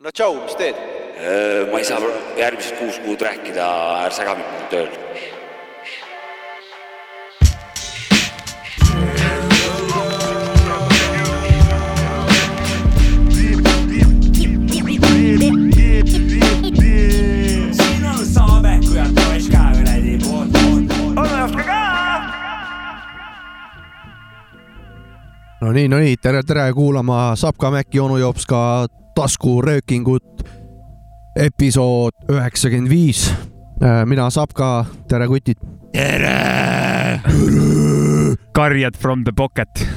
no tšau, mis teed? ma ei saa järgmised kuus kuud rääkida, ära sega mind tööl. no nii, no nii, tere, tere kuulama Sapka Mäkki, onu Jopska taskuröökingut, episood üheksakümmend viis. mina Sapka, tere kutid. karjad from the pocket.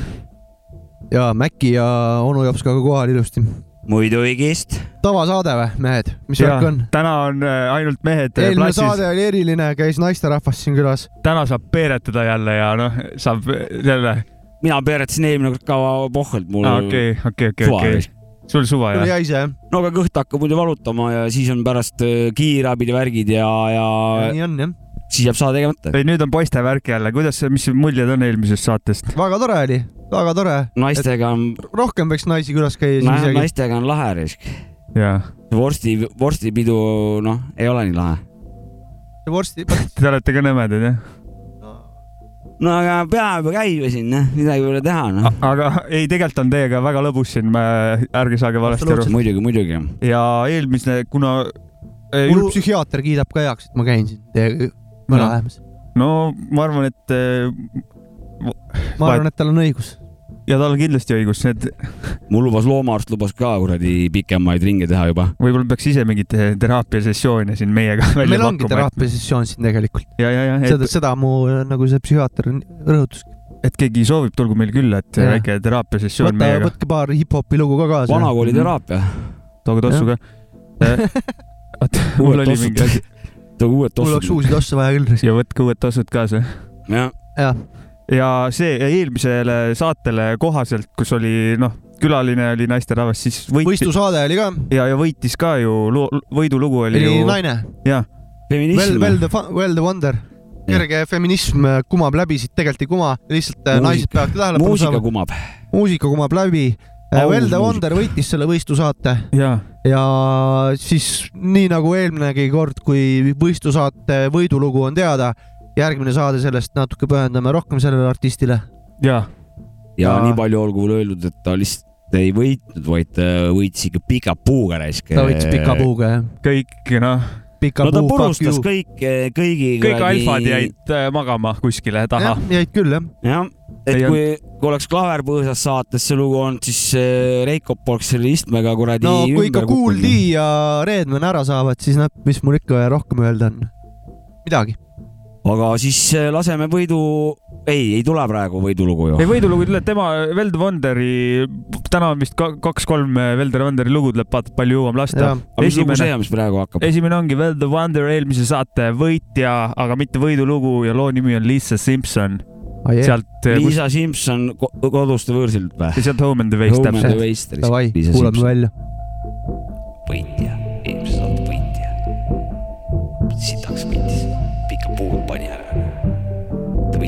ja Mäkki ja onu Jopskaga kohal ilusti. muiduigist. tavasaade või, mehed, mis värk on? täna on äh, ainult mehed äh, eelmine platsis saade, oli eriline, käis naisterahvas siin külas. täna saab peeretada jälle ja noh, saab jälle, mina peeretasin eelmine kord ka pohvelt, mul okei, okei, okei, okei käis., sul suva jah? jäise jah? no aga kõht hakkab muidu valutama ja siis on pärast äh, kiirabid ja värgid ja, ja nii on jah. siis jääb saade tegemata. ei, nüüd on poiste värk jälle, kuidas, mis muljed on eelmisest saatest? väga tore oli, väga tore. naistega on, rohkem võiks naisi külas käia siis isegi. naistega on lahe risk. vorsti, vorstipidu, noh, ei ole nii lahe. vorsti, te olete ka nõmedad jah? No aga peab ju käima siin, noh, midagi pole teha, noh. aga ei, tegelikult on teiega väga lõbus siin, ärge saage valesti aru. muidugi, muidugi. ja eelmine, kuna äh, mul ju, psühhiaater kiidab ka heaks, et ma käin siin teiega mõne lähemas. no ma arvan, et äh, ma arvan, et tal on õigus. Ja tal on kindlasti õigus, need mul lubas loomaarst lubas ka kuradi pikemaid ringe teha juba. võib-olla peaks ise mingit eh, teraapiasessiooni siin meiega välja meil ongi pakkuma. teraapiasessioon siin tegelikult. ja, ja, ja, seda, et, seda mu nagu see psühhiaater rõhutas. et keegi soovib, tulgu meil külla, et Jah. väike teraapiasessioon meiega. võtke paar hip-hopi lugu ka kaasa. vanakooli teraapia. tooge tossu ka. oota, mul oli mingi asi. tooge uued mul oleks tossud. uusi tosse vaja küll. ja võtke uued tossud kaasa. jah, jah, ja see eelmisele saatele kohaselt, kus oli noh, külaline oli naisterahvas, siis võitis võistlusaade oli ka. ja, ja võitis ka ju, võidulugu oli oli ju, naine. jah, Well, feminism. well the, well the wonder. kerge feminism kumab läbi, siit tegelikult ei kuma, lihtsalt äh, Muusika. naised peavad ka tähelepanu muusika saama. kumab. muusika kumab läbi. The muusika. wonder võitis selle võistlusaate ja, ja siis nii nagu eelminegi kord, kui võistlusaate võidulugu on teada, järgmine saade sellest natuke pühendame rohkem sellele artistile. ja, ja Aa. nii palju olgu mulle öeldud, et ta lihtsalt ei võitnud, vaid ta võitis ikka pika puuga raisk. ta võttis pika. puuga jah. kõik noh, pika no ta purustas kõik, kõigi. kõik alfad jäid äh, magama kuskile taha jäid küll jah. jah, et Ei kui, kui oleks Klaver põõsas saates see lugu olnud, siis äh, Reikop poleks selle istmega kuradi no kui ikka Kool. D ja Redman ära saavad, siis noh, mis mul ikka rohkem öelda on? midagi. Aga siis äh, laseme võidu, ei, ei tule praegu võidulugu ju ei, võidulugu tuleb tema Veld Wonderi, täna on vist ka- kaks-kolm Veld Wonderi lugu tuleb, vaata palju jõuame lasta aga mis lugu see esimene, on, mis praegu hakkab? esimene ongi Veld the Wonder eelmise saate võitja, aga mitte võidulugu ja loo nimi on Lisa Simpson. sealt, Liisa Simson ko- koduste võõrsilt või? sealt Home and the Waste täpselt. Davai, kuulame välja. võitja,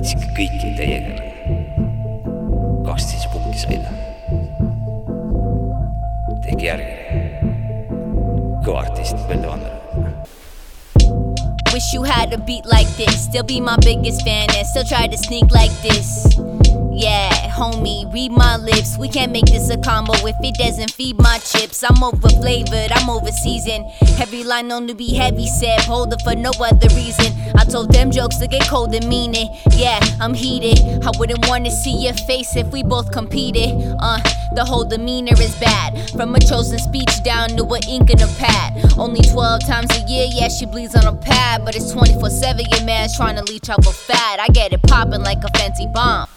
ikka kõiki täiega. kaksteist punkti sai ta. tehke järgi. kõva artist, Velde Vander. Wish you had a beat like this. Still be my biggest fan and still try to sneak like this. Yeah, homie, read my lips. We can't make this a combo if it doesn't feed my chips. I'm over flavored, I'm over seasoned. Every line known to be heavy set. hold it for no other reason. I told them jokes to get cold and mean it. Yeah, I'm heated. I wouldn't want to see your face if we both competed. Uh, the whole demeanor is bad. From a chosen speech down to an ink and a pad. Only 12 times a year, yeah, she bleeds on a pad. But it's 24 7, your man's trying to leech off a fat. I get it popping like a fancy bomb.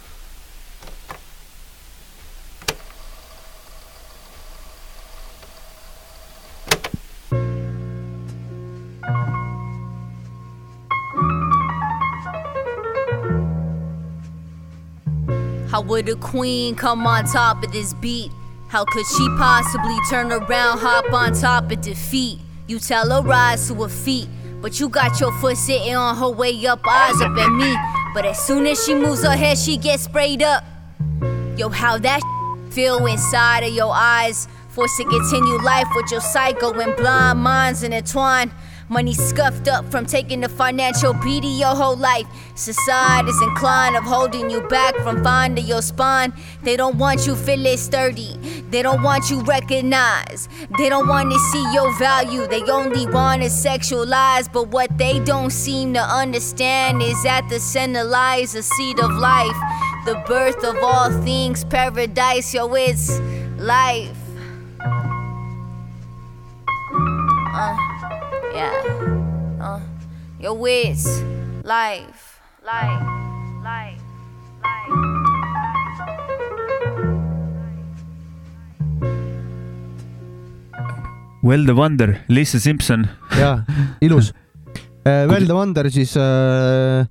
How would a queen come on top of this beat? How could she possibly turn around, hop on top of defeat? You tell her rise to her feet, but you got your foot sitting on her way up, eyes up at me. But as soon as she moves her head, she gets sprayed up. Yo, how that feel inside of your eyes? Forced to continue life with your psycho and blind minds intertwined. Money scuffed up from taking the financial beat your whole life. Society's inclined of holding you back from finding your spine. They don't want you feeling sturdy. They don't want you recognized. They don't want to see your value. They only want to sexualize. But what they don't seem to understand is that the center lies the seed of life. The birth of all things, paradise, yo, it's life. Uh, yeah. Uh, your wits, life, life, life, life. Well the Wonder, Lisa Simson. jaa, ilus. Well the Wonder siis äh,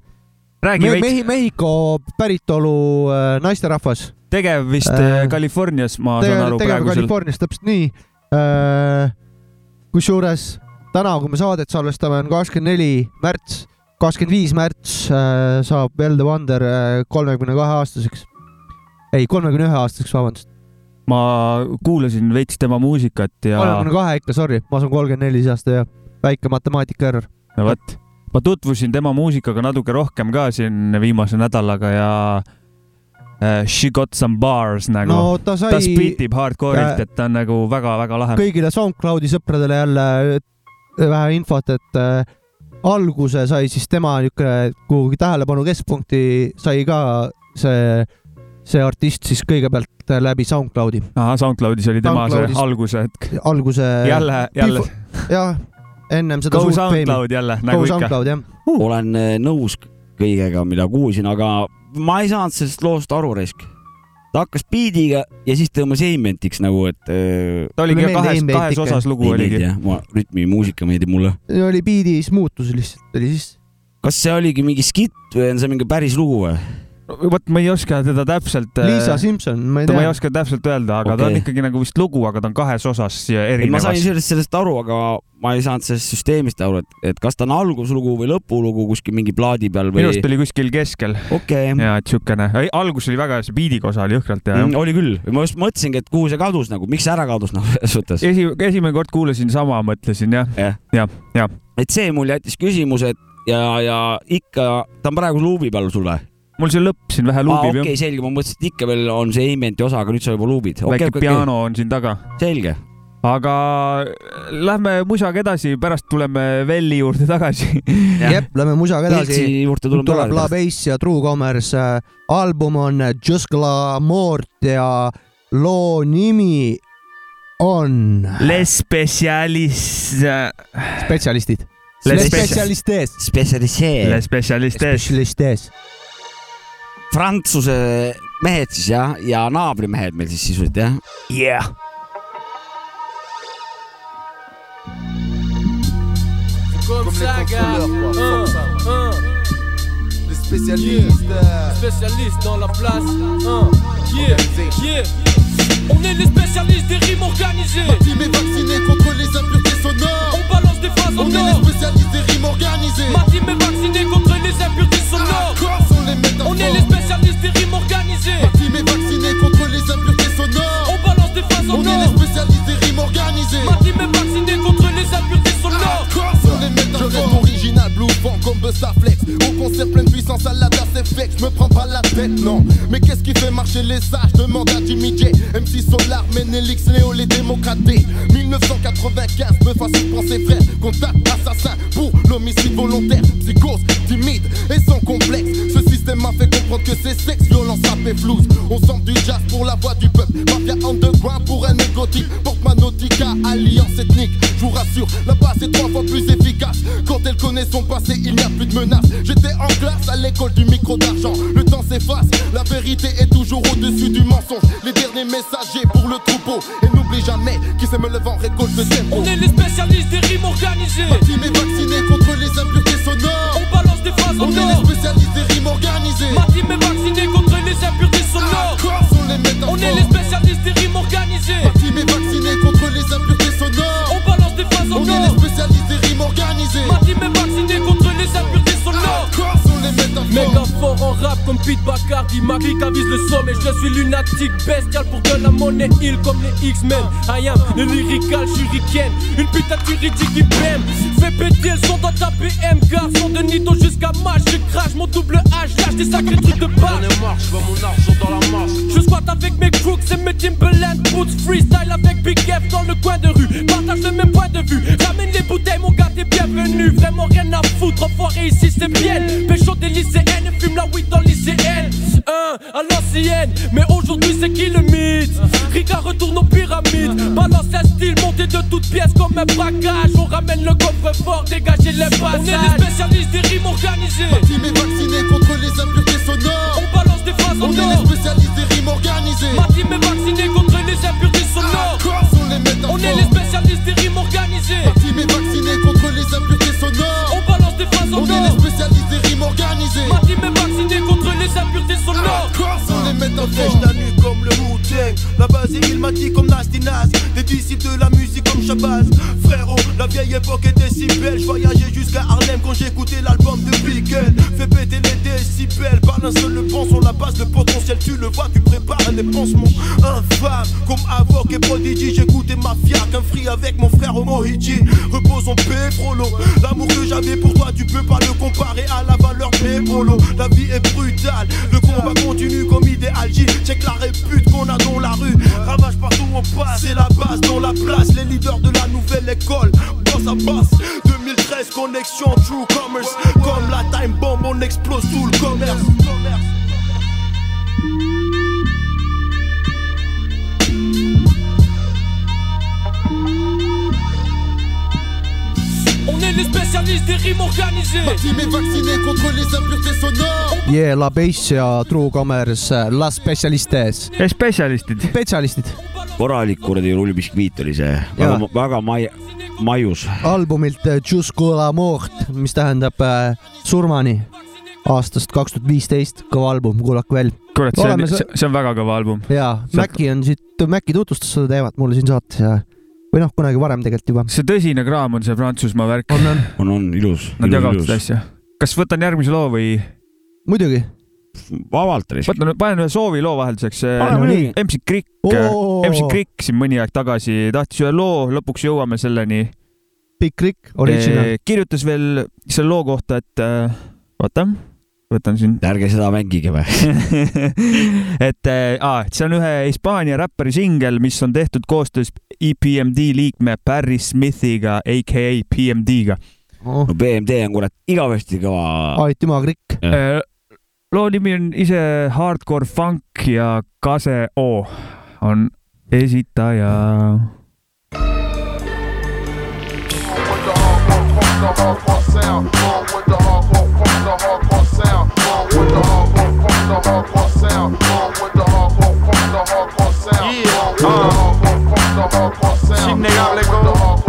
räägi me, veits, Mehi-, Mehhiko päritolu äh, naisterahvas. tegev vist Äh, äh, Californias, ma saan aru tegev praegusel. Californias, täpselt nii äh,. kusjuures täna, kui me saadet salvestame, on kakskümmend neli märts, kakskümmend viis märts äh, saab Well the Wonder kolmekümne kahe aastaseks. ei, kolmekümne ühe aastaseks, vabandust. ma kuulasin veits tema muusikat ja kolmekümne kahe ikka, sorry, ma saan kolmkümmend neli see aasta ja väike matemaatika error. no vot, ma tutvusin tema muusikaga natuke rohkem ka siin viimase nädalaga ja äh, She got some bars nagu no ta sai ta spitib hardcore'ilt, Äh, et ta on nagu väga-väga lahe. kõigile SoundCloudi sõpradele jälle äh, vähe infot, et äh, alguse sai siis tema niisugune kuhugi tähelepanu keskpunkti sai ka see, see artist siis kõigepealt läbi SoundCloudi. ahah, SoundCloudis oli tema see SoundCloudis- alguse hetk. alguse. jälle, jälle, jah, ennem seda Go suurt feimi. SoundCloud jälle, Go nagu ikka. SoundCloud jah. olen äh, nõus kõigega, mida kuulsin, aga ma ei saanud sellest loost aru risk. Ta hakkas biidiga ja siis tõmbas Aimentiks nagu, et äh, ta oligi kahes, kahes osas lugu oligi. ma rütmimuusika meeldib mulle. oli biidis muutus lihtsalt oli siis. kas see oligi mingi skitt või on see mingi päris lugu või? Vot ma ei oska teda täpselt. Liisa Simson, ma ei ta ma ei tea. oska täpselt öelda, aga okay. ta on ikkagi nagu vist lugu, aga ta on kahes osas ja ei, ma sain erinevas. sellest, sellest aru, aga ma ei saanud sellest süsteemist aru, et, et kas ta on alguslugu või lõpulugu kuskil mingi plaadi peal või minu arust? oli kuskil keskel okei okay., ja et siukene, algus oli väga, see biidiga osa oli jõhkralt hea mm,. oli küll, ma just mõtlesingi, et kuhu see kadus nagu, miks see ära kadus nagu selles suhtes. esi, esimene kord kuulasin sama, mõtlesin jah, jah, ja, ja et see mul jättis küsimuse, et ja, ja ikka, ta on praegu luubi peal sul või? Mul see lõpp siin vähe luubib okei okay,, selge, ma mõtlesin, et ikka veel on see Aimenti osa, aga nüüd sa juba luubid. väike okei, okei, piano on siin taga. selge. aga lähme musaga edasi, pärast tuleme Velli juurde tagasi. jep, lähme musaga edasi tuleb La. Bass ja True Commerce äh, album on Just Glamourt ja loo nimi on Les Specialist, spetsialistid. Les spetsialistes. spetsialiseer. Les Specialistes. spetsialistes. Prantsuse mehed siis jah, ja naabrimehed meil siis sisuliselt jah? Yeah. Comme, ça, gars. Un, un. Les spécialistes. Spécialiste dans la place. Yeah, yeah. On est les spécialistes des rimes organisées. Team est vacciné contre les impuretés sonores. On balance des phrases en On est les spécialistes des rimes organisées. Ma team est vaccinée contre les impuretés sonores. Sont les métaphores. On est les spécialistes des rimes organisées. Team est vacciné contre les impuretés sonores. On balance des phrases en On est les spécialistes des rimes organisées. Ma team est vaccinée contre les impuretés sonores. Je reste original, blue vent comme Bustaflex. Au concert pleine puissance à la c'est flex. Je me prends pas la tête, non. Mais qu'est-ce qui fait marcher les sages? Demande à Jimmy J. MC Solar, Menelix, Léo, les démocratés. 1995, me facile penser frère. Contact assassin pour l'homicide volontaire. Psychose, timide et sans complexe. Ce système m'a fait comprendre que c'est sexe, violence, rap et flouze. On sent du jazz pour la voix du peuple. Mafia underground pour un égotique. Porte Nautica, alliance ethnique. Je vous rassure, la base est trois fois plus efficace. Quand elle connaît son passé, il n'y a plus de menace. J'étais en classe à l'école du micro d'argent. Le temps s'efface, la vérité est toujours au-dessus du mensonge. Les derniers messagers pour le troupeau. Et n'oublie jamais qui sait me levant récolte le tempo. On est les spécialistes des rimes organisées. Ma team est vaccinée contre les impuretés sonores. On balance des phrases en On est les spécialistes des rimes organisées. Ma team est vaccinée contre les impuretés sonores. Corps sont les. On est les spécialistes des rimes organisées. Ma team est vaccinée contre les impuretés sonores. On On spécialistes des rimes organisées. Ma team est vaccinée contre les impuretés sonores. Corps sont les métaphores. Méga fort en rap comme Pete Bacard dit ma vise le sommet. Je suis lunatique, bestial pour que la monnaie heal comme les X-Men. I am le lyrical shuriken, une putain de juridique qui pème. Fais péter le son dans ta PM, garçon de Nito jusqu'à match. Je crache mon double H, lâche des sacrés trucs de base. J'en ai marre, je veux mon ici c'est bien Pécho des lycéennes et fume la weed dans lycéenne Un à l'ancienne Mais aujourd'hui c'est qui le mythe? Riga retourne aux pyramides. Balance un style monté de toutes pièces comme un braquage. On ramène le coffre-fort Dégager les passages On est les spécialistes des rimes organisées. Ma team est vaccinée contre les impuretés sonores. On balance des phrases en On est les spécialistes des rimes organisées. Ma team est vaccinée contre les impuretés sonores. on les. On est les spécialistes des rimes organisées. Ma team est vaccinée contre les impuretés en On est des rimes organisées. Ma team est vaccinée contre les impuretés sonores. Corse, on les Lèche métaphores. la nuit comme le Wu-Tang. La base il m'a dit comme Nasty Nas. Des disciples de la musique comme Shabazz. Frérot, vieille époque était si belle. Je voyageais jusqu'à Harlem quand j'écoutais l'album de Bigel Fais péter les décibels Balance le pont sur la base Le potentiel tu le vois, tu prépares des pansements Infâme, comme Avoc et Prodigy J'écoutais Mafia, qu'un free avec mon frère Mohiji Repose en paix, frollo L'amour que j'avais pour toi, tu peux pas le comparer à la valeur des La vie est brutale, le combat continue comme idéalgie Check la répute qu'on a dans la rue. Ravage partout on passe, c'est la base dans la place Les leaders de la nouvelle école, boss à boss 2013, connexion True Commerce. Comme la time bomb, on explose tout le commerce. On est les spécialistes des rimes organisées. Ma team est vaccinée contre les impuretés sonores. Yeah, La Bass ja True Commerce, Las Specialistes, spetsialistid. spetsialistid. korralik kuradi rullbiskviit oli see, väga, väga mai-, maius. albumilt äh, Jusqu'au la mort, mis tähendab äh, surmani aastast kaks tuhat viisteist, kõva album, kuulake veel. kurat, see on see on väga kõva album. ja Maci on siit, Maci tutvustas seda teemat mulle siin saates ja või noh, kunagi varem tegelikult juba. see tõsine kraam on see Prantsusmaa värk. on, on, on, on ilus. Nad jagavad seda asja. kas võtan järgmise loo või? muidugi. Vabalt risk. võtan, panen ühe soovi loo vahelduseks. MC Krikk. MC Krikk siin mõni aeg tagasi tahtis ühe loo, lõpuks jõuame selleni. Big Rick, original. kirjutas veel selle loo kohta, et äh, oota, võtan siin ärge seda mängige või? et äh, aa, et see on ühe Hispaania räppari singel, mis on tehtud koostöös EPMD liikme Barry Smithiga, AKA PMD-ga. Oh. no BMD on kurat igavesti kõva. aitüma, Krikk. Äh, loo nimi on ise Hardcore Funk ja Kase O on esitaja. Es innegable como Ah.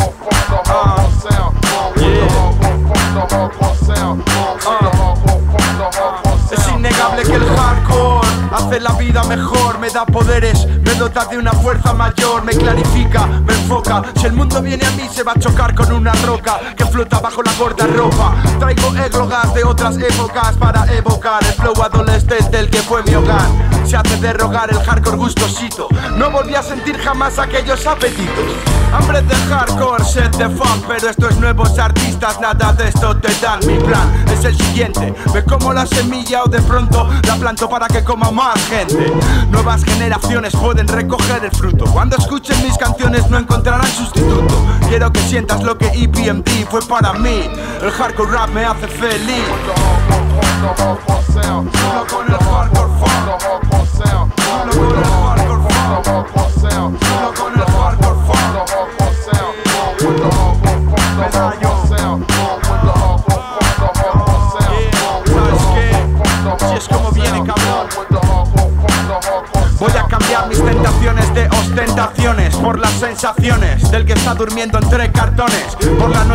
Hace la vida mejor, me da poderes, me dota de una fuerza mayor, me clarifica, me enfoca. Si el mundo viene a mí, se va a chocar con una roca que flota bajo la ropa. Traigo églogas de otras épocas para evocar el flow adolescente del que fue mi hogar. Se hace derrogar el hardcore gustosito. No volví a sentir jamás aquellos apetitos. Hambre de hardcore, set de funk, pero estos nuevos artistas nada de esto te dan. Mi plan es el siguiente: ve como la semilla o de pronto la planto para que coma más gente. Nuevas generaciones pueden recoger el fruto. Cuando escuchen mis canciones no encontrarán sustituto. Quiero que sientas lo que EPMD fue para mí. El hardcore rap me hace feliz. Durmiendo entre cartones.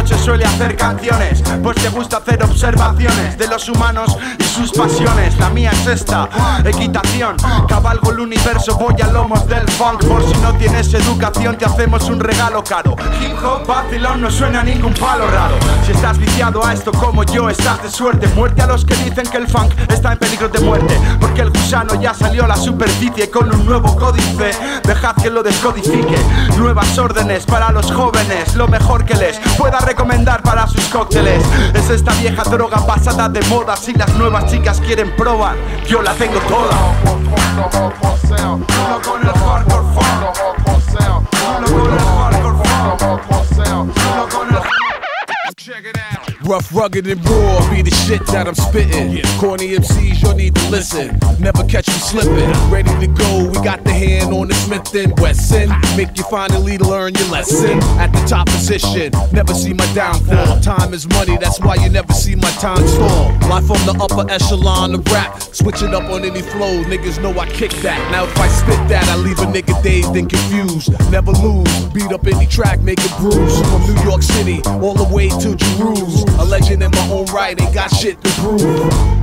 Noche suele hacer canciones, pues le gusta hacer observaciones de los humanos y sus pasiones. La mía es esta, equitación. Cabalgo el universo, voy a lomos del funk. Por si no tienes educación, te hacemos un regalo caro. Hip hop, vacilón, no suena ningún palo raro. Si estás viciado a esto como yo, estás de suerte. Muerte a los que dicen que el funk está en peligro de muerte. Porque el gusano ya salió a la superficie con un nuevo códice. Dejad que lo descodifique. Nuevas órdenes para los jóvenes. Lo mejor que les pueda recomendar para sus cócteles. Es esta vieja droga pasada de moda. Si las nuevas chicas quieren probar, yo la tengo toda. Uno con el hardcore funk. Uno con el hardcore funk. Uno con el Rough, rugged, and raw be the shit that I'm spitting. Corny MCs, you'll need to listen. Never catch me slipping. Ready to go, we got the hand on the Smith and Wesson. Make you finally learn your lesson. At the top position, never see my downfall. Time is money, that's why you never see my time stall. Life on the upper echelon of rap. Switch it up on any flow, niggas know I kick that. Now if I spit that, I leave a nigga dazed and confused. Never lose, beat up any track, make it bruise. From New York City all the way to Jerusalem. A legend in my own right, ain't got shit to prove.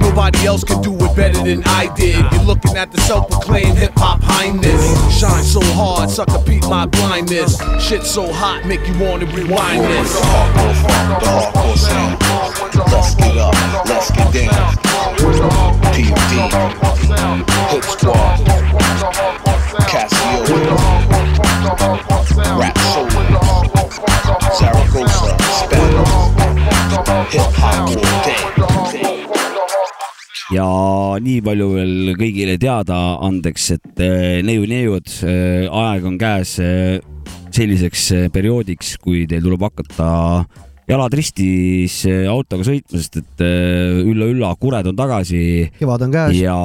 Nobody else can do it better than I did. You're looking at the self-proclaimed hip-hop highness. Shine so hard, sucker peep my blindness. Shit so hot, make you wanna rewind this. The hardcore sound. Let's get up, let's get down. PUD, Hip Squad, Casio, Rap ja nii palju veel kõigile teada andeks, et eh, neiu-neiud, aeg on käes eh, selliseks eh, perioodiks, kui teil tuleb hakata jalad ristis eh, autoga sõitma, sest et eh, ülla-ülla kured on tagasi kevad on käes. ja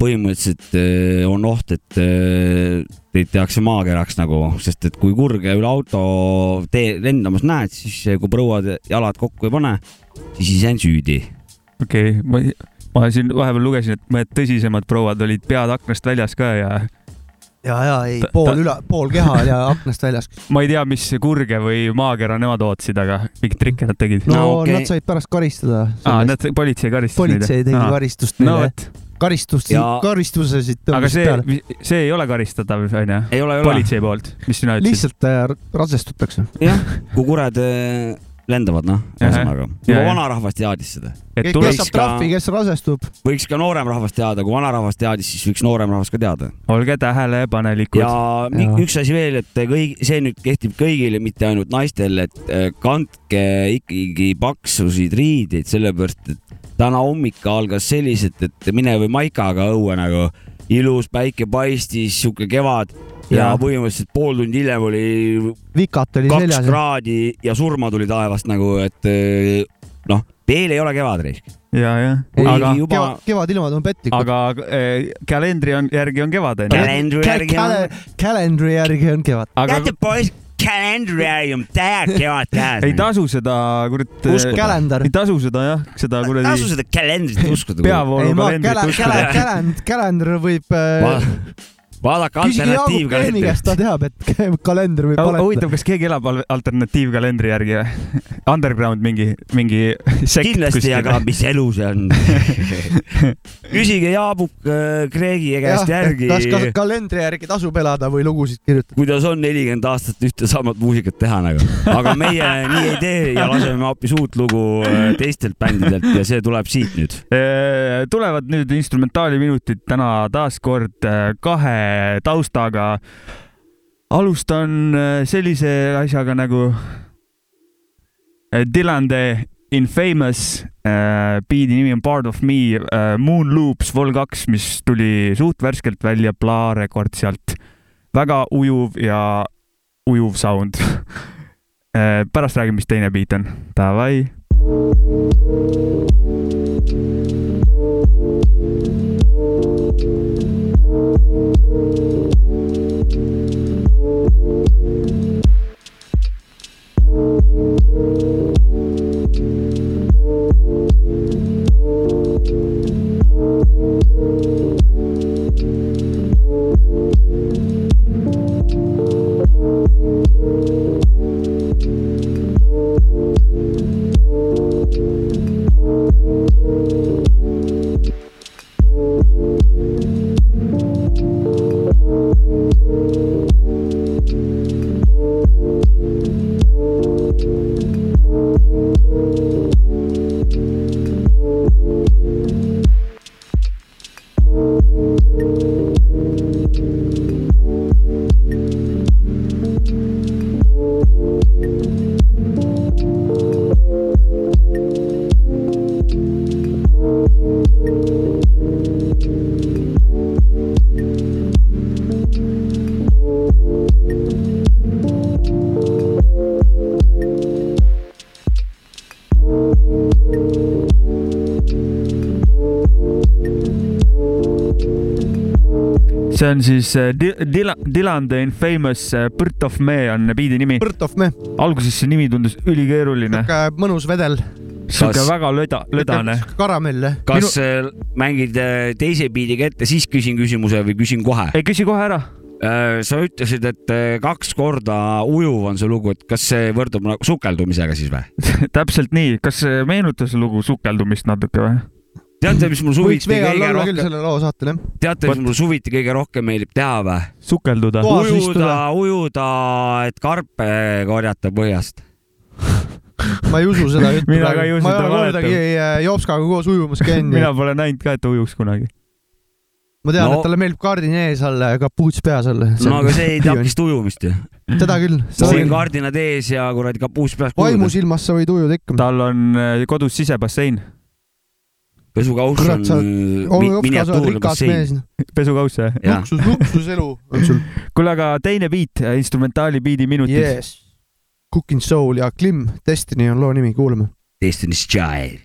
põhimõtteliselt eh, on oht, et eh, teid tehakse maakeraks nagu, sest et kui kurge üle auto tee lendamas näed, siis eh, kui prouad jalad kokku ei pane, siis ise on süüdi. okei okay,, ma, ma siin vahepeal lugesin, et mõned tõsisemad prouad olid pead aknast väljas ka ja ja, ja ei Ta-, pool ta- üle, pool keha oli aknast väljas. ma ei tea, mis kurge või maakera nemad ootasid, aga mingeid trikke nad tegid. no, No no okay. nad said pärast karistada. aa, nad, politsei karistas politsei tegi karistust no neile vot, karistust Ja-, karistusesid see peale., see ei ole karistatav, onju? ei ole, ei ole. politsei poolt, mis sina ütlesid? lihtsalt äh, rasestutakse. jah, kui kured eh, lendavad, noh, ühesõnaga. juba vanarahvas teadis seda. et kes tuleks saab trahvi, kes rasestub. võiks ka noorem rahvas teada, kui vanarahvas teadis, siis võiks noorem rahvas ka teada. olge tähelepanelikud. ja Jaa. üks asi veel, et kõik, see nüüd kehtib kõigile, mitte ainult naistele, et eh, kandke ikkagi paksusid riideid, sellepärast et täna hommik algas selliselt, et mine või maikaga õue nagu ilus päike paistis, sihuke kevad ja Jaa. põhimõtteliselt pool tundi hiljem oli vikat oli kaks seljas. kraadi ja surma tuli taevast nagu, et eh, noh, veel ei ole kevad risk. ja, ja, Kuigi aga, juba kevad, kevadilmad on petlikud. aga äh, kalendri on, järgi on kevad, onju. kalendri järgi on, kalendri järgi on kevad. aga teate poiss, kalendri järgi on täiega kevad käes. ei tasu seda, kurat, kalender ei. tasu seda jah, seda tasu kuradi seda kalendrit uskuda. peavoolu ei, kalendrit uskuda. kalend-, kalender võib äh,, vaadake Kreeni käest, ta alternatiivkalendrit. teab, et kalender võib huvitav, valetada. kas keegi elab al- alternatiivkalendri järgi või? Underground mingi, mingi sekt kindlasti, aga mis elu see on? küsige Jaabuk äh, Kreegi käest järgi, kas ka kalendri järgi tasub elada või lugusid kirjutada. kuidas on nelikümmend aastat ühte samat muusikat teha nagu. aga meie nii ei tee ja laseme hoopis uut lugu äh, teistelt bändidelt ja see tuleb siit nüüd. tulevad nüüd instrumentaaliminutid täna taas kord äh, kahe taustaga. alustan äh, sellise asjaga nagu äh, Dylan the Infamous äh,, biidi nimi on Part of Me äh,, Moon Loops Vol kaks, mis tuli suht värskelt välja Pla Records sealt. väga ujuv ja ujuv sound äh,. pärast räägime, mis teine biit on. Davai. Thank see on siis äh, Dylan, Dylan the Infamous äh, Birth of Me on biidi nimi. Birth of Me, alguses see nimi tundus ülikeeruline, sihuke mõnus vedel, sihuke väga löda, lödane. karamell jah. kas Minu... mängid äh, teise biidiga ette, siis küsin küsimuse või küsin kohe? ei, küsi kohe ära. sa ütlesid, et äh, kaks korda ujuv on see lugu, et kas see võrdub nagu sukeldumisega siis või? täpselt nii, kas see meenutas lugu sukeldumist natuke või? teate, mis mul suviti kõige olla küll rohkem, selle loo saatel jah. teate, mis mul suviti kõige rohkem meeldib teha või? sukelduda. Ujuda ujuda, et karpe korjata põhjast. ma ei usu seda juttu. Mina ka ei usu, ma ei ole kordagi äh, Jopskaga koos ujumas käinud mina ja pole näinud ka, et ta ujuks kunagi. ma tean No- et talle meeldib kardin ees all, kapuuts peas all. no aga see ei takista ujumist ju. seda küll. siin kardinad ees ja kuradi kapuus peas. vaimusilmas sa võid ujuda ikka. tal on äh, kodus sisebassein, pesukauss on miniatuurne bassein. pesukauss või? jah, luksus, luksuselu on sul. kuule, aga teine beat, instrumentaali beat'i minutid yes.. Yes. Cooking Soul ja Klim, Destiny on loo nimi, kuulame. Destiny's Child.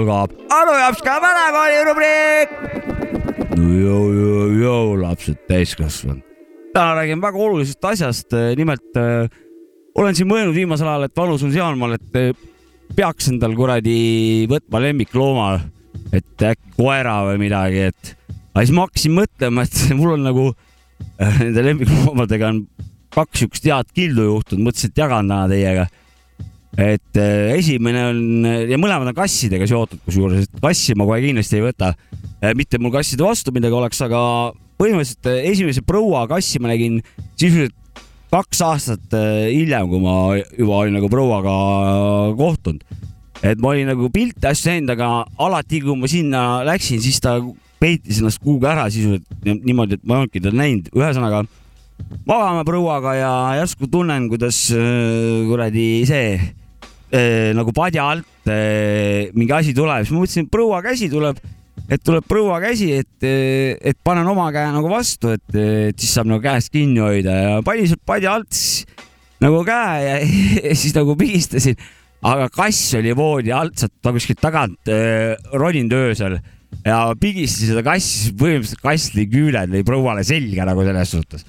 Algab Anu Jopska vanakooli rubriik. Jõu-jõu-jõu, lapsed täiskasvanud. täna räägime väga olulisest asjast, nimelt äh, olen siin mõelnud viimasel ajal, et vanus on sealmaal, et äh, peaks endal kuradi võtma lemmiklooma, et äkki koera või midagi, et aga siis ma hakkasin mõtlema, et mul on nagu nende lemmikloomadega on kaks siukest head kildu juhtunud, mõtlesin, et jagan täna teiega et äh, esimene on ja mõlemad on kassidega seotud, kusjuures, kassi ma kohe kindlasti ei võta. mitte mul kasside vastu midagi oleks, aga põhimõtteliselt äh, esimese proua kassi ma nägin sisuliselt kaks aastat äh, hiljem, kui ma juba olin nagu prouaga kohtunud. et ma olin nagu pilte asju näinud, aga alati, kui ma sinna läksin, siis ta peitis ennast kuhugi ära sisuliselt niimoodi, et ma ei olnudki teda näinud, ühesõnaga magame prouaga ja järsku tunnen, kuidas äh, kuradi see äh, nagu padja alt äh, mingi asi tuleb, siis ma mõtlesin, et proua käsi tuleb, et tuleb proua käsi, et, et panen oma käe nagu vastu, et, et siis saab nagu käest kinni hoida. Ja panin sealt padja alt siis nagu käe ja, ja siis nagu pigistasin, aga kass oli voodi alt sealt kuskilt tagant äh, roninud öösel ja pigistasin seda siis põhimõtteliselt kass lõi küüned lõi prouale selga nagu selles suhtes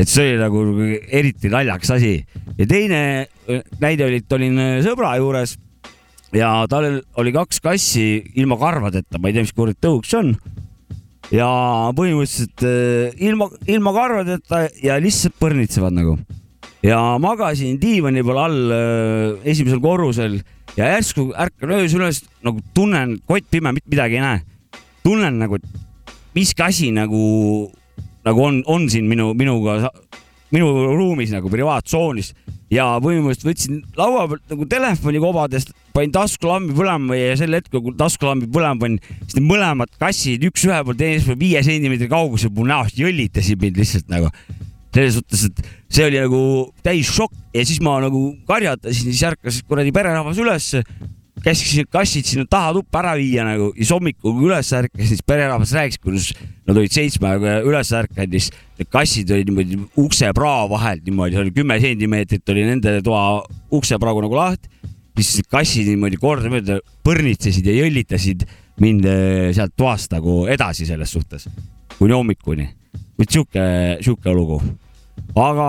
et see oli nagu eriti naljakas asi ja teine äh, näide oli, et olin äh, sõbra juures ja tal oli kaks kassi ilma karvadeta, ma ei tea, mis kuradi tõuk see on. ja põhimõtteliselt äh, ilma, ilma karvadeta ja lihtsalt põrnitsevad nagu. ja magasin diivani peal all esimesel korrusel ja järsku ärkan öösel üles, nagu tunnen, kott pime, mitte midagi ei näe. Tunnen nagu, et miski asi nagu, nagu on, on siin minu, minuga minu ruumis nagu privaattsoonis ja põhimõtteliselt võtsin laua pealt nagu telefoni kobadest, panin taskulambi põlema ja sel hetkel, kui taskulambi põlema panin, siis need mõlemad kassid üks ühe pool, teine pool viie sentimeetri kaugusel mu näost jõllitasid mind lihtsalt nagu. selles suhtes, et see oli nagu täis šokk. Ja siis ma nagu karjatasin, siis ärkas kuradi pererahvas ülesse käskisin kassid sinna taha tuppa ära viia nagu ja siis hommikul kui üles ärkasin, siis pererahvas rääkis, kuidas nad olid seitsmega üles ärkanud siis need kassid olid niimoodi uksepraa vahelt niimoodi, oli kümme sentimeetrit oli nende toa uksepragu nagu lahti. siis kassid niimoodi kordamööda põrnitsesid ja jõllitasid mind eh, sealt toast nagu edasi selles suhtes kuni hommikuni. et sihuke, sihuke lugu. aga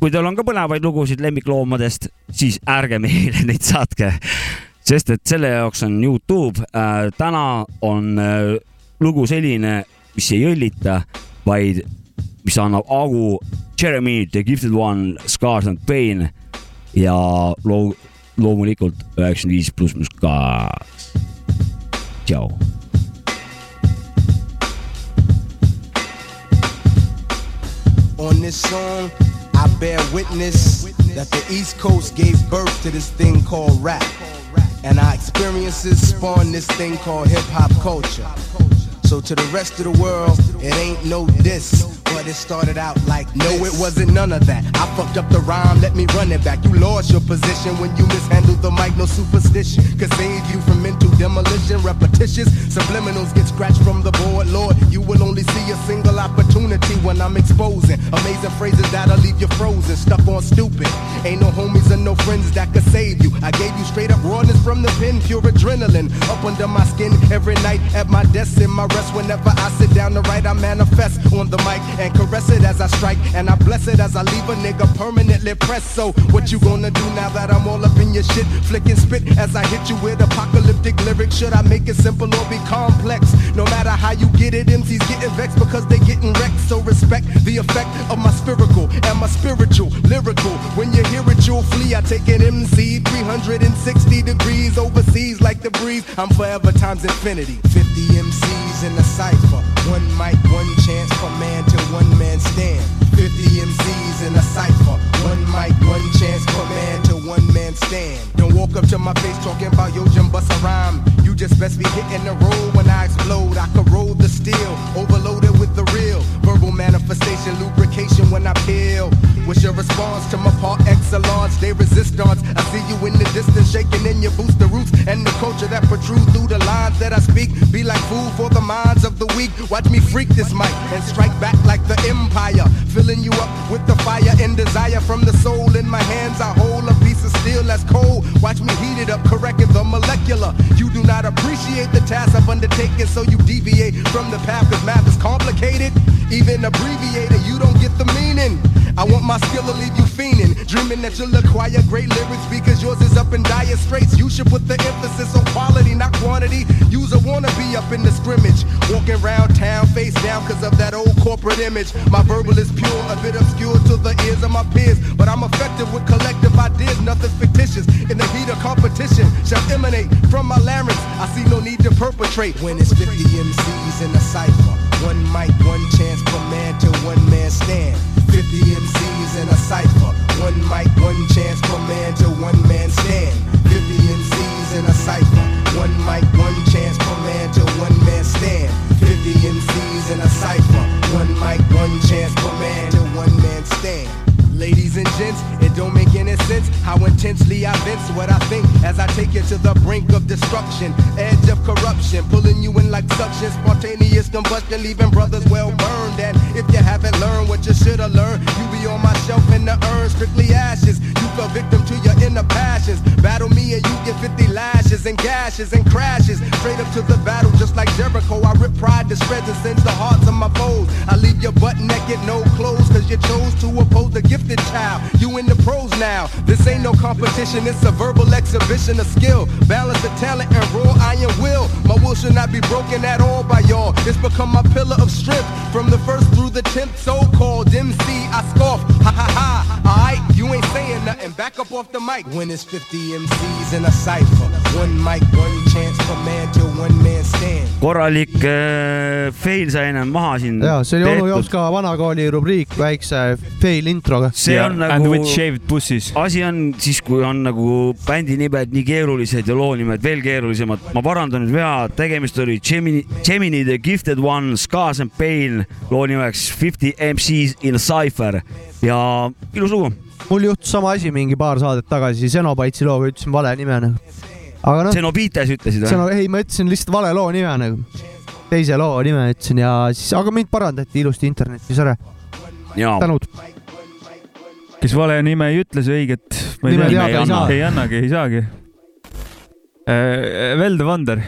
kui teil on ka põnevaid lugusid lemmikloomadest, siis ärge meile neid saatke, sest et selle jaoks on Youtube äh,. täna on äh, lugu selline, mis ei õllita, vaid mis annab augu Jeremy The Gifted One, Scars and Pain ja loo-, loomulikult üheksakümmend viis pluss pluss kaks. tšau. On this song, I bear witness that the East Coast gave birth to this thing called rap. And our experiences spawned this thing called hip hop culture. So to the rest of the world, it ain't no diss. But it started out like No, it wasn't none of that. I fucked up the rhyme, let me run it back. You lost your position when you mishandled the mic, no superstition. Could save you from mental demolition, repetitious. Subliminals get scratched from the board, Lord. You will only see a single opportunity when I'm exposing. Amazing phrases that'll leave you frozen, stuck on stupid. Ain't no homies and no friends that could save you. I gave you straight up rawness from the pen, pure adrenaline. Up under my skin every night at my desk in my rest. Whenever I sit down to write, I manifest on the mic and caress it as I strike. And I bless it as I leave a nigga permanently pressed. So, what you gonna do now that I'm all up in your shit? Flicking spit as I hit you with apocalyptic lyrics. Should I make it simple or be complex? No matter how you get it, MCs getting vexed because they getting wrecked. So, respect the effect of my spherical and my spiritual, lyrical. When you hear it, you'll flee. I take an MC 360 degrees overseas like the breeze. I'm forever times infinity. 50 MCs in the cipher. One mic, one chance for man to one man stand. 50 MCs in a cipher. One mic, one chance for man to one man stand. Don't walk up to my face talking about yo, Jim bust a rhyme. You just best be hitting the road when I explode. I corrode the steel, overloaded with the real. Verbal manifestation, lubrication when I peel. What's your response to my par excellence? They resistance. I see you in the distance, shaking in your boots, the roots and the culture that protrude through the lines that I speak. Be like food for the minds of the weak. Watch me freak this mic and strike back like the empire. Filling you up with the fire and desire from the soul in my hands. I hold a piece of steel that's cold. Watch me heat it up, correcting the molecular. You do not appreciate the task I've undertaken, so you deviate from the path, cause math is complicated. Even abbreviated, my skill to leave you fiending, dreaming that you'll acquire great lyrics because yours is up in dire straits. You should put the emphasis on quality, not quantity. Use a wanna be up in the scrimmage, walking around town face down because of that old corporate image. My verbal is pure, a bit obscure to the ears of my peers, but I'm effective with collective ideas, nothing fictitious. In the heat of competition, shall emanate from my larynx. I see no need to perpetrate when it's 50 MCs in a cipher. One mic, one chance per man to one man stand. 50 MCs in a cipher. One mic, one chance per man to one man stand. 50 MCs in a cipher. One mic, one chance per man to one man stand. 50 MCs in a cipher. One mic, one chance per man to one man stand. Ladies and gents, it don't make any sense how intensely I vent what I think as I take you to the brink of destruction, edge of corruption, pulling you in like suction, spontaneous combustion, leaving brothers well burned. And if you haven't learned what you should have learned, you be on my shelf in the urn, strictly ashes. You fell victim to your inner passions. Battle me and you get 50 lashes and gashes and crashes. Straight up to the battle, just like Jericho. I rip pride to shreds and sends the hearts of my foes. I leave your butt naked, no clothes, cause you chose to oppose the gifted child. You in the pros now. This ain't no competition, it's a verbal exhibition of skill. Balance of talent and raw iron will. My will should not be broken at all by y'all. It's become my pillar of strength. From the first through the tenth, so called MC, I scoff. Ha ha ha. Alright, You ain't saying nothing, back up off the mic. When it's 50 MCs in a cipher. One mic, one chance per man till one man stand. korralik äh, fail sai ennem maha siin ja see oli onu Jops ka vanakooli rubriik väikse fail introga. See on And nagu with shaved bussis. asi on siis, kui on nagu bändi nimed nii keerulised ja loo nimed veel keerulisemad. ma parandan nüüd vea, tegemist oli Gemini, Gemini The Gifted One, Scars and Pain loo nimeks Fifty MCs in a Cypher ja ilus lugu. mul juhtus sama asi mingi paar saadet tagasi Xenobytesi looga, ütlesin vale nime nagu. aga noh, Xenobites ütlesid või? Xeno, ei, ma ütlesin lihtsalt vale loo nime nagu. teise loo nime ütlesin ja siis, aga mind parandati ilusti internetis ära. tänud. Kes vale nime ei ütle, see õiget. Nime teada ei saa. ei annagi, ei saagi. Velde Vander,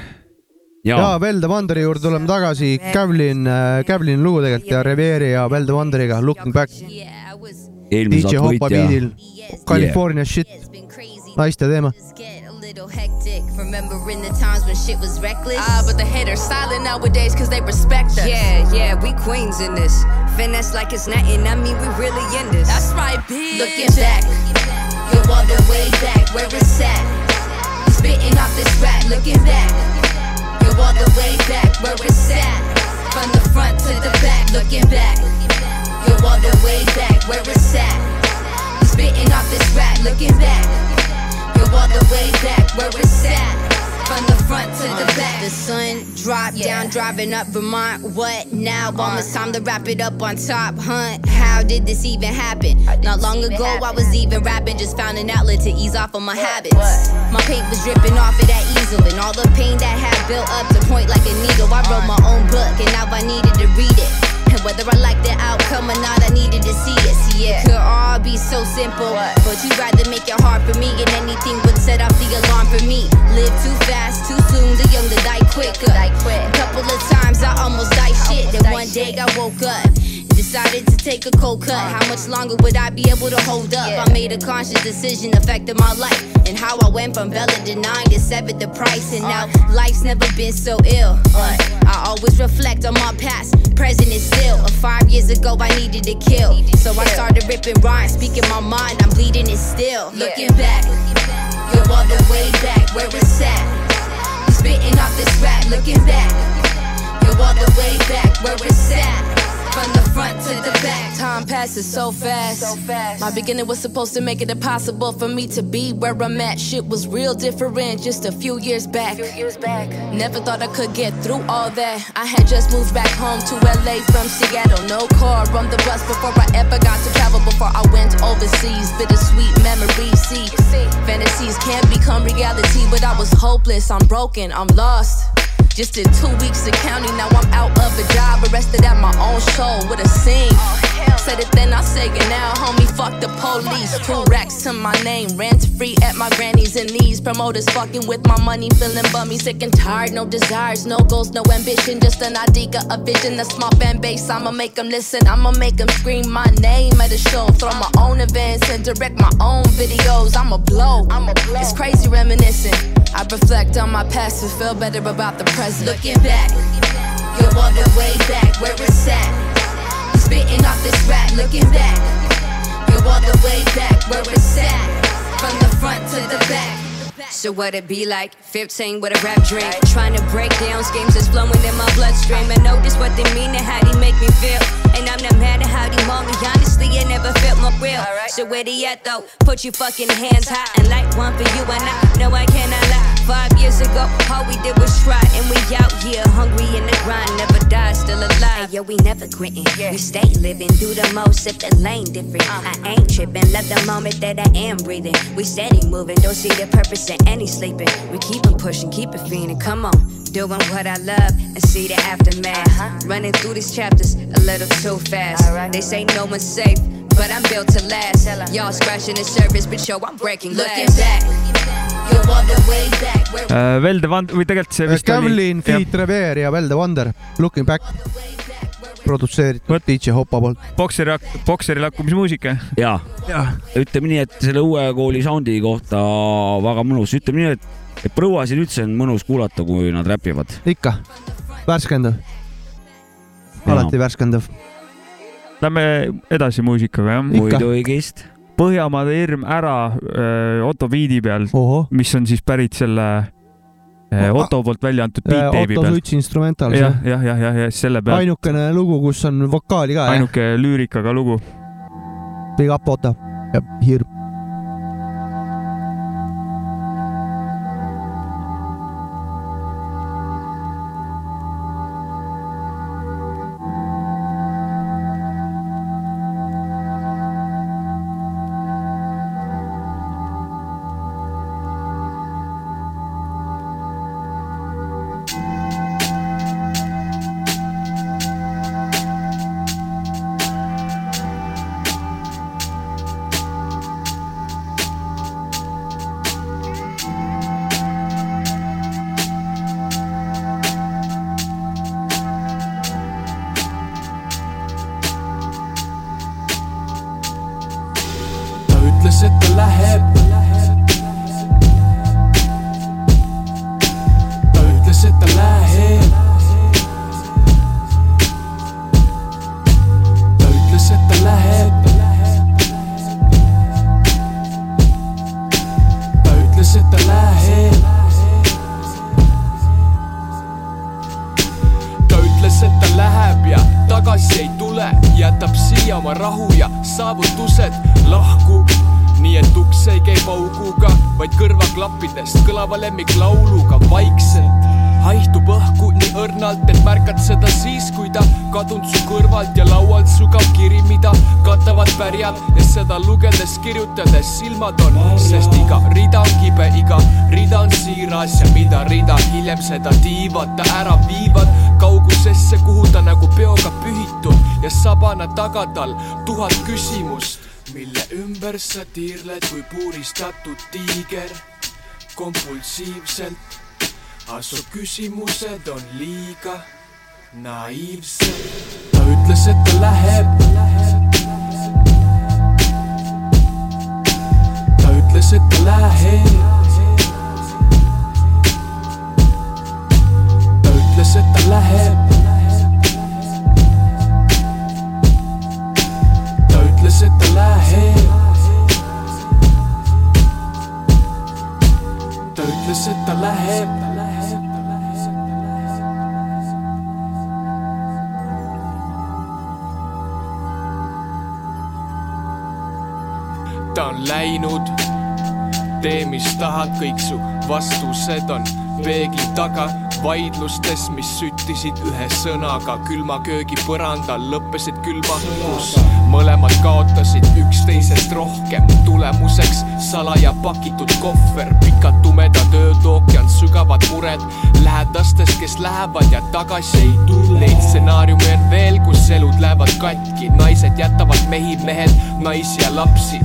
ja jaa, Velde Wanderi juurde tuleme tagasi, Kavlin, Kavlini lugu tegelikult ja Revieri ja Velde Wanderiga Looking Back, Yeah, DJ Hoppa beatil, California shit, been crazy. naiste teema. Just get a little hectic. Remembering the times when shit was reckless. Ah, but the haters silent nowadays cause they respect us. Yeah, yeah, we queens in this. Finesse like it's nothing. I mean, we really in this. That's right, bitch. Looking back, you're all the way back where it's at. Spitting off this rap, looking back. You're all the way back where it's at. From the front to the back, looking back. You're all the way back where it's at. Spitting off this rap, looking back. All the way back where it's at. From the front to the back. The sun dropped down, driving up Vermont. What now? Uh-huh. Almost time to wrap it up on top. Hunt, how did this even happen? Not long ago, I was even rapping, just found an outlet to ease off of my habits. My paint was dripping off of that easel, and all the pain that had built up to point like a needle. I wrote uh-huh. my own book, and now I needed to read it. Whether I like the outcome or not, I needed to see it. See, it could all be so simple, but you'd rather make it hard for me, and anything would set off the alarm for me. Live too fast, too soon, the young to die quicker. A couple of times I almost died shit, then one day I woke up. Decided to take a cold cut. How much longer would I be able to hold up? I made a conscious decision affecting my life and how I went from Bella to nine to seven the price, and now life's never been so ill. I always reflect on my past, present is still. Uh, Five years ago, I needed to kill, so I started ripping rhymes, speaking my mind. I'm bleeding it still. Looking back, you're all the way back where it's at. Spitting off this rap, looking back. You're all the way back where it's at. From the front to the back. Time passes so fast. My beginning was supposed to make it impossible for me to be where I'm at. Shit was real different just a few years back. Never thought I could get through all that. I had just moved back home to LA from Seattle. No car on the bus before I ever got to travel. Before I went overseas, bittersweet memories. See, fantasies can't become reality, but I was hopeless. I'm broken. I'm lost. Just did two weeks of county, now I'm out of a job, arrested at my own show with a scene. Said it then, I say it now, homie. Fuck the police. Two racks to my name, rent free at my granny's and knees. Promoters fucking with my money, feeling bummy, sick and tired. No desires, no goals, no ambition, just an idea, a vision, a small fan base. I'ma make them listen, I'ma make them scream my name at a show. Throw my own events and direct my own videos. I'ma blow, I'ma blow. It's crazy reminiscing. I reflect on my past and feel better about the present. Looking back, you're all the way back where it's at. Spitting off this rap, looking back. You're all the way back where it's at. From the front to the back. So what it be like? 15 with a rap drink. Trying to break down schemes that's flowing in my bloodstream. I notice what they mean and how they make me feel. And I'm not mad at how they mold me. Honestly, it never felt more real. So where they at though? Put your fucking hands high and light one for you and I. No, I cannot lie. Five years ago, all we did was try. And we out here hungry in the grind. Never die, still alive. yo, we never quitting. We stay living, do the most if the lane different. Uh-huh. I ain't tripping, love the moment that I am breathing. We steady moving, don't see the purpose in any sleeping. We keep on pushing, keep it feeling. Come on, doing what I love and see the aftermath. Running through these chapters a little too fast. They say no one's safe. But I'm built to last. Y'all scratching the surface, but yo, I'm breaking glass. Back where Velde Vander või tegelikult see vist Kavlin, oli. Feet Rever ja Velde Wonder, Looking Back, produtseeritud DJ Hoppa poolt. Bokseri, bokseri lakkumismuusika. ja Jah., ütleme nii, et selle uue kooli soundi kohta väga mõnus, ütleme nii, et, et põuasid üldse on mõnus kuulata, kui nad räpivad. ikka, värskendav, alati värskendav. Lähme edasi muusikaga jah. Muidugi. Põhjamaade hirm ära öö, Otto biidi peal, mis on siis pärit selle öö, Otto poolt välja antud beat teibi Otto peal. Suits instrumental. jah, jah, jah, jah, jah, selle peal. ainukene lugu, kus on vokaali ka, ainuke lüürikaga lugu. Big up, Otto. ja hirm. Läheb ja tagasi ei tule, jätab siia oma rahu ja saavutused, lahkub. nii et uks ei käi pauguga, vaid kõrvaklappidest kõlava lemmiklauluga vaikselt. haihtub õhku nii õrnalt, et märkad seda siis, kui ta kadunud su kõrvalt ja laualt sügav kiri, mida katavad pärjad ja seda lugedes, kirjutades silmad on, sest iga rida on kibe, iga rida on siiras ja mida rida hiljem seda tiivad ta ära viivad kaugusesse, kuhu ta nagu peoga pühitud ja sabana taga tal tuhat küsimust, mille ümber sa tiirled kui puuristatud tiiger kompulsiivselt. su küsimused on liiga naiivsed. ta ütles, et ta läheb. ta ütles, et ta läheb. ütles, et ta läheb. ta ütles, et ta läheb. ta ütles, et ta läheb. ta on läinud, tee mis tahad, kõik su vastused on peegli taga vaidlustes, mis süttisid ühe sõnaga külma köögi põrandal, lõppesid külma, kus mõlemad kaotasid üksteisest rohkem. tulemuseks salaja pakitud kohver, pikad tumedad ööd, ookean, sügavad mured lähedastest, kes lähevad ja tagasi ei tule. Neid stsenaariume on veel, kus elud lähevad katki, naised jätavad mehi, mehed naisi ja lapsi.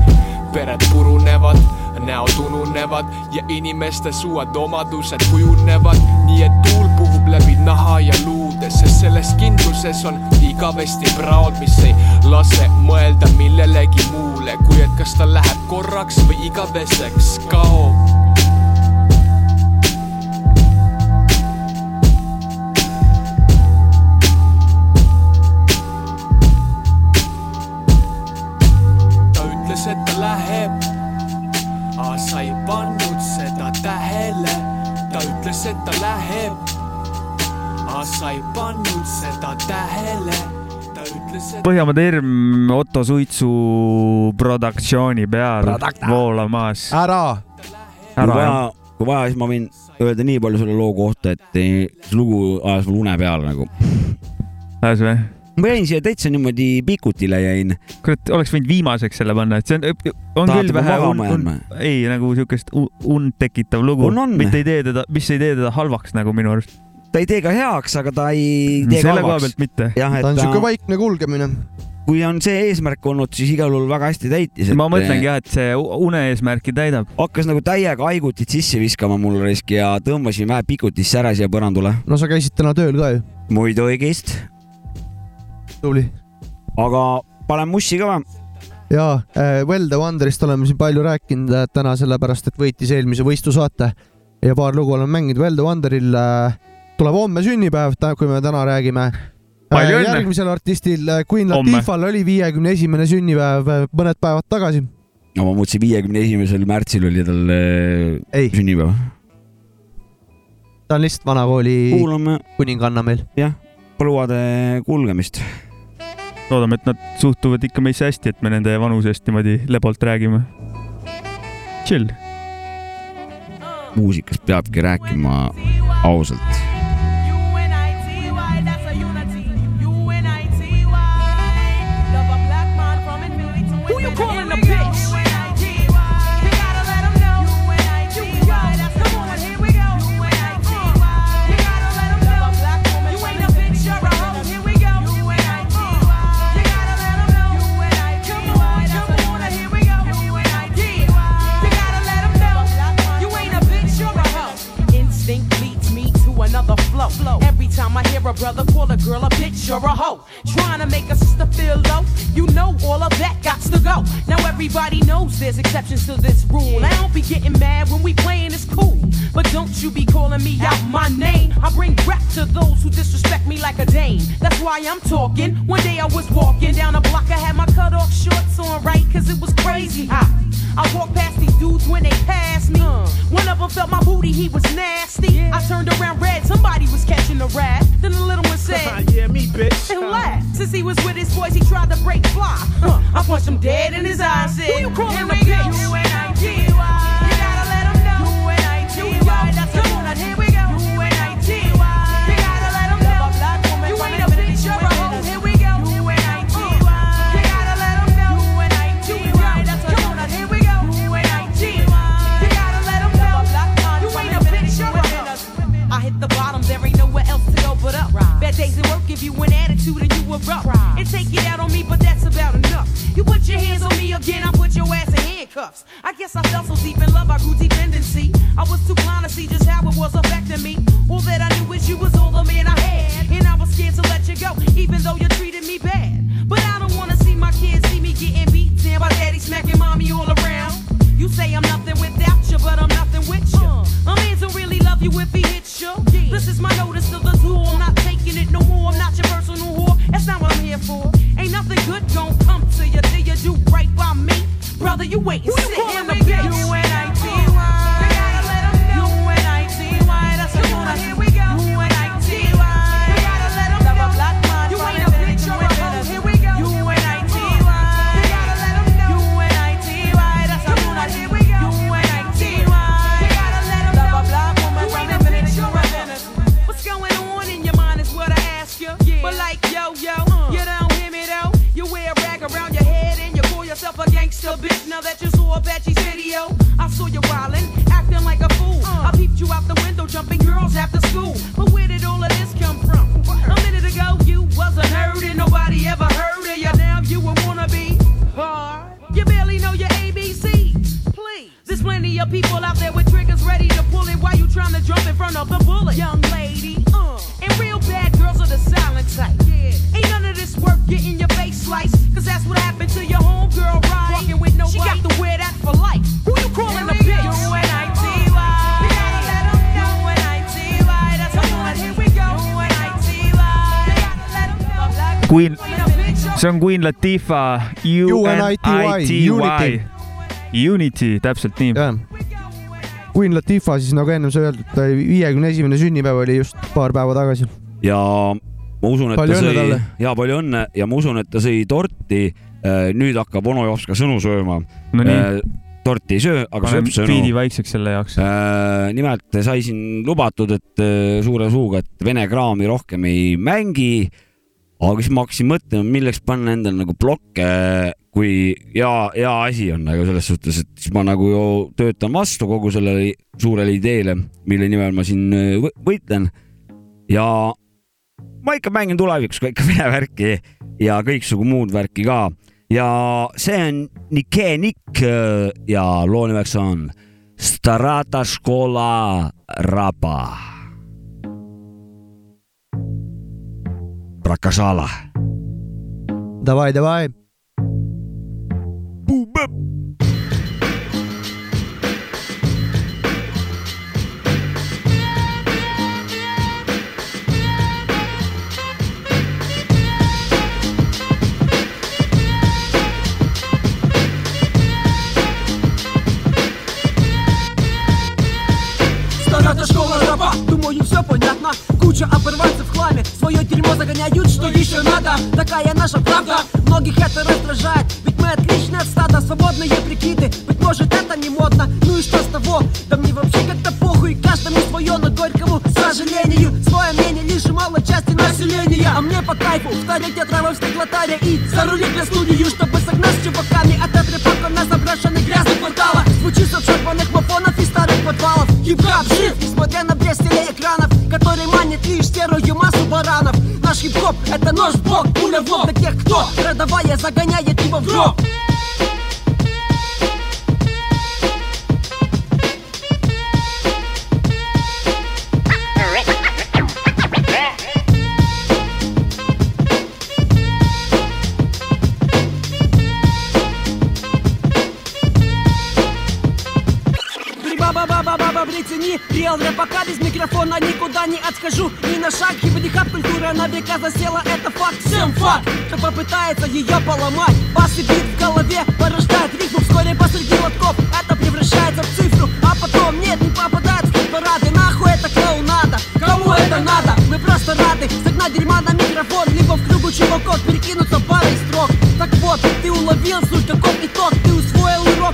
pered purunevad, näod ununevad ja inimeste suud omadused kujunevad, nii et tuul puhub läbi naha ja luude, sest selles kindluses on igavesti praod, mis ei lase mõelda millelegi muule, kui et kas ta läheb korraks või igaveseks kaob. Põhjamaade hirm Otto Suitsu produktsiooni peal voolamas. ära. kui ära vaja kui vaja, siis ma võin öelda nii palju selle loo kohta, et see lugu ajas mul une peale nagu. ajas või? ma jäin siia täitsa niimoodi pikutile jäin. kurat, oleks võinud viimaseks selle panna, et see on, on Tahate küll ma vähe un, un, ei nagu siukest und tekitav lugu mitte ei tee teda, mis ei tee teda halvaks nagu minu arust. Ta ei tee ka heaks, aga ta ei tee selle koha pealt. mitte. et ta on siuke ta, vaikne kulgemine. kui on see eesmärk olnud, siis igal juhul väga hästi täitis. ma mõtlengi jah, et see une eesmärki täidab. hakkas nagu täiega haigutit sisse viskama mul raisk ja tõmbasin vähe pikutisse ära siia põrandule. no sa käisid täna tööl ka ju. muidugi, tubli. aga panen mussi ka või? jaa, Well the Wonderist oleme siin palju rääkinud äh, täna sellepärast, et võitis eelmise võistlusaate ja paar lugu oleme mänginud. Well the Wonderil äh, tuleb homme sünnipäev, kui me täna räägime. Palju õnne! järgmisel artistil äh, Queen. Latifal oli viiekümne esimene sünnipäev äh, mõned päevad tagasi. no ma mõtlesin, viiekümne esimesel märtsil oli tal äh, sünnipäev. ta on lihtsalt vanakooli kuulame kuninganna meil. jah, põlluade kulgemist. loodame, et nad suhtuvad ikka meisse hästi, et me nende vanusest niimoodi lebolt räägime. Chill. muusikast peabki rääkima ausalt. Brother, you wait and sit in the bitch. Out the window, jumping girls after school. But where did all of this come from? A minute ago you wasn't heard and nobody ever heard of you. Now you a wannabe hard. You barely know your ABCs. Please. There's plenty of people out there with triggers ready to pull it while you trying to jump in front of the bullet. Young lady, Queen, see on Queen Latifah UNITY, UNITY. Unity, täpselt nii. Queen Latifah siis nagu ennem sai öeldud, ta viiekümne esimene sünnipäev oli just paar päeva tagasi. ja ma usun, et Palju ta sõi ja palju õnne ja ma usun, et ta sõi torti. nüüd hakkab onu Jops ka sõnu sööma No. Äh, torti ei söö, aga sööb sõnu. vaikseks selle jaoks. nimelt sai siin lubatud, et äh, suure suuga, et vene kraami rohkem ei mängi. Aga siis ma hakkasin mõtlema, milleks panna endale nagu blokke, kui hea, hea asi on nagu selles suhtes, et siis ma nagu ju töötan vastu kogu sellele suurele ideele, mille nimel ma siin äh, võ- võitlen. ja ma ikka mängin tulevikus ka ikka vene värki ja kõiksugu muud värki ka ja see on Nike Nick äh, ja loo nimeks on Starata Škola Raba. прокажала. Давай, давай. Бу-бэп. Старая школа раба, думаю, все понятно Куча обрывается. Свое дерьмо загоняют, что еще надо. Такая наша правда. Многих это раздражает. Ведь мы отличные от стада Свободные прикиды. Быть может это не модно. Ну и что с того? Да мне вообще как-то похуй. Каждому свое, но горькому сожалению. Свое мнение лишь мало части населения. А мне по кайфу Вторить травы в стеклотаре И зарулить на студию Чтобы согнать с чуваками От этой на заброшенных грязных кварталах. Звучит с обшарпанных мафонов и старых подвалов. Хип-хап жив, несмотря на блеск телеэкранов Который манит лишь серую массу баранов. Наш хип-хоп это нож в бок, пуля в лоб Для тех, кто родовая загоняет его в гроб Притяни Реал пока без микрофона никуда не отскажу Ни на шаг, хип-хап культура на века засела Это факт, всем факт Кто попытается ее поломать. Бас и бит в голове порождает рифму Вскоре посреди лотков это превращается в цифру. А потом нет, не попадает в парады. Нахуй это клоунада, кому это надо? Мы просто рады загнать дерьма на микрофон Либо в кругу чуваков перекинуться парой строк. Так вот, ты уловил суть, каков итог. Ты усвоил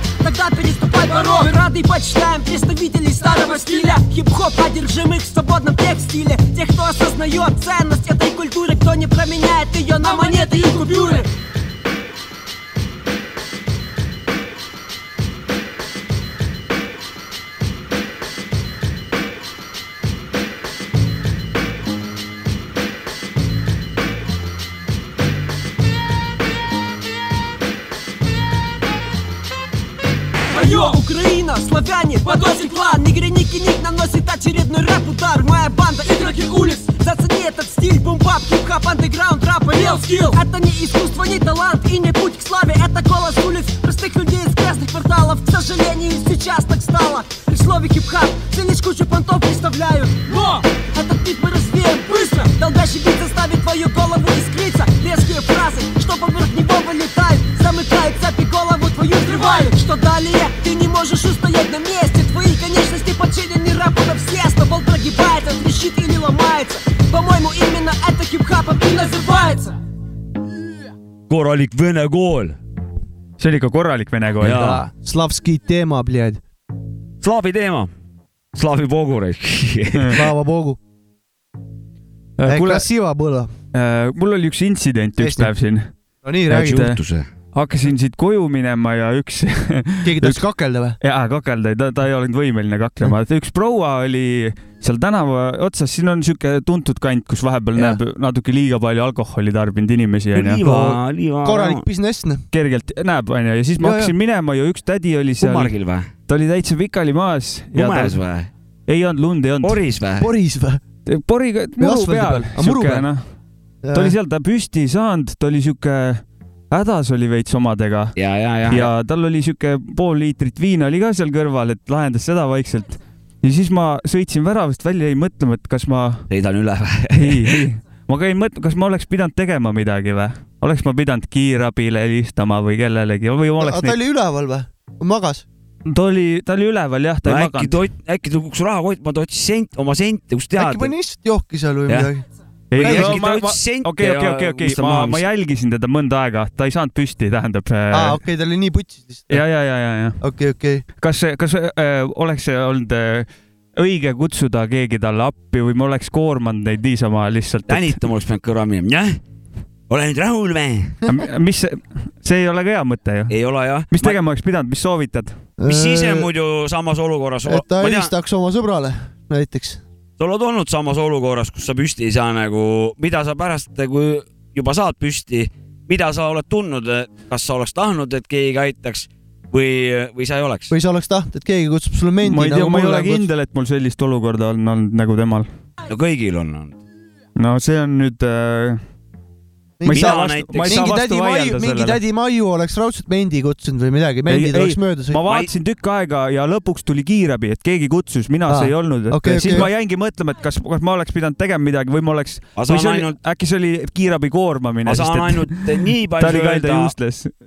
урок, тогда переступай порог. Мы рады и почитаем представителей старого стиля. Хип-хоп одержимых в свободном текстиле. Тех, кто осознает ценность этой культуры Кто не променяет ее на монеты и купюры славяне, подосит клан. Нигреники ник наносит очередной рэп-удар Моя банда, игроки улиц. Зацени этот стиль, бумбап, хип-хап, андеграунд, рэп и real skill. Это не искусство, не талант и не путь к славе. Это голос улиц, простых людей из грязных кварталов. К сожалению, сейчас так стало. При слове хип-хап, все лишь кучу понтов представляют. Но этот бит мы развеем быстро. Долбящий бит заставит твою голову искриться. Резкие фразы, что поверх него цепи, голову твою взрывают Что далее? Ты не можешь устоять на месте Твои конечности подчинены рэпу на все Ствол прогибается, трещит или ломается По-моему, именно это хип-хапом и называется korralik vene kool . see oli ikka korralik vene kool . Jaa. Slavski teema , bled . slaavi teema , slaavi pogur . Slava Bogu . Äh, kuule , Krasiva было . mul oli üks intsident üks Hästi. päev siin . no nii , räägi . Hakkasin siit koju minema ja üks. keegi tahtis kakelda või? jaa, kakelda, ta, ta ei olnud võimeline kaklema, et üks proua oli seal tänava otsas, siin on siuke tuntud kant, kus vahepeal Jah. näeb natuke liiga palju alkoholi tarbinud inimesi onju. liiva, liiva. korralik business, noh. kergelt näeb onju ja siis ma Ja, ja. hakkasin minema ja üks tädi oli seal, kummargil või? ta oli täitsa pikali maas. lumes või? ei olnud lund, ei olnud. Poris või? Poris või? poriga, muru peal muru peal? noh, ta oli seal, ta püsti ei saanud, ta oli siuke hädas oli veits omadega ja, ja, ja, ja tal oli siuke pool liitrit viina oli ka seal kõrval, et lahendas seda vaikselt. ja siis ma sõitsin väravast välja, jäin mõtlema, et kas ma, sõidan üle või? ei, ei, ma käin mõtlema, kas ma oleks pidanud tegema midagi või, oleks ma pidanud kiirabile helistama või kellelegi või oleks ta oli üleval või? magas? ta oli, ta oli üleval jah, ta no ei äkki maganud. ta, äkki ta kukkus rahakott, ma ta otsis sent, oma sente, kust tead äkki. pani lihtsalt johki seal või midagi? ma, okei, okei, okei, ma ma jälgisin teda mõnda aega, ta ei saanud püsti, tähendab. aa, okei, ta oli nii putsis lihtsalt. ja, ja, ja, ja, ja okei, okei. kas, kas äh, oleks olnud äh, õige kutsuda keegi talle appi või ma oleks koormanud neid niisama lihtsalt? tänitama oleks pidanud kõrval minema, jah, ole nüüd rahul või? mis, see ei ole ka hea mõte ju. ei ole jah. mis tegema oleks pidanud, mis soovitad? mis ise muidu samas olukorras, et ta ma tean, helistaks oma sõbrale näiteks. Sa oled olnud samas olukorras, kus sa püsti ei saa nagu, mida sa pärast, kui juba saad püsti, mida sa oled tundnud, kas sa oleks tahtnud, et keegi aitaks või, või sa ei oleks? või sa oleks tahtnud, et keegi kutsub sulle mendi. ma ei tea, ma ei ole kindel, et mul sellist olukorda on olnud nagu temal. no kõigil on olnud. no see on nüüd äh,. Ma ei saa vastu, ma ei saa mingi vastu tädi Maiu, vaielda mingi sellele. tädi Maiu oleks raudselt mendi kutsunud või midagi, mendid oleks mööda ma sõitnud. vaatasin tükk aega ja lõpuks tuli kiirabi, et keegi kutsus, mina see ei olnud, et okei, siis okei. ma jäingi mõtlema, et kas, kas ma oleks pidanud tegema midagi või ma oleks, ma või saan see oli äkki see oli kiirabi koormamine, ma saan ainult nii palju öelda,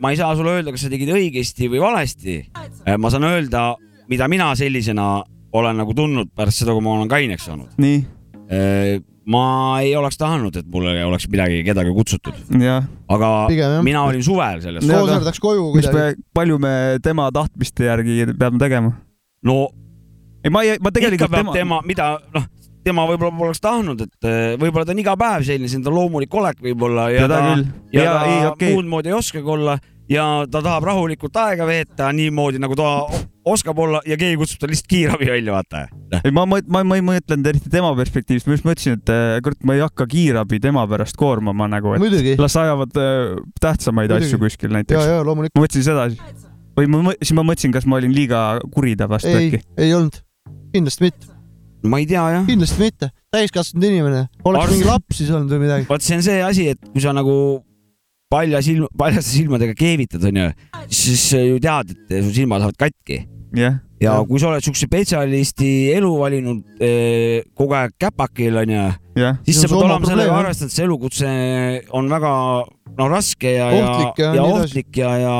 ma ei saa sulle öelda, kas sa tegid õigesti või valesti. ma saan öelda, mida mina sellisena olen nagu tundnud pärast seda, kui ma olen kaineks saanud. nii, ma ei oleks tahtnud, et mulle oleks midagi, kedagi kutsutud, aga Pigem jah. mina olin suvel selles. kooserdaks koju mis me kuidagi., palju me tema tahtmiste järgi peame tegema? no ei, ma ei, ma ikka tegelikult peab tema, tema, mida noh, tema võib-olla poleks tahtnud, et eh, võib-olla ta on iga päev selline, see on ta loomulik olek võib-olla ja Seda ta, ja Ja ta ei, okei. muud moodi ei oskagi olla ja ta tahab rahulikult aega veeta niimoodi, nagu ta oskab olla ja keegi kutsub ta lihtsalt kiirabi välja, vaata. ei, ma, ma, ma, ma ei mõtlenud eriti tema perspektiivist, ma just mõtlesin, et äh, kurat, ma ei hakka kiirabi tema pärast koormama nagu, et muidugi, las ajavad äh, tähtsamaid Muidugi. asju kuskil näiteks. ja loomulikult. ma mõtlesin seda siis. või ma, siis ma mõtlesin, kas ma olin liiga kuri ta vastu ei äkki., ei olnud, kindlasti mitte, ma ei tea jah. kindlasti mitte, täiskasvanud inimene, oleks Arst- mingi laps siis olnud või midagi. vot see on see asi, et kui sa nagu palja silm, paljaste silmadega keevitad, onju, siis sa ju tead, et su silmad lähevad katki jah, ja kui sa oled siukse spetsialisti elu valinud eh, kogu aeg käpakil onju, jah, siis sa on pead olema sellega arvestanud, et see elukutse on väga no raske ja, Ohtlik ja ja, ohtlik ja, ja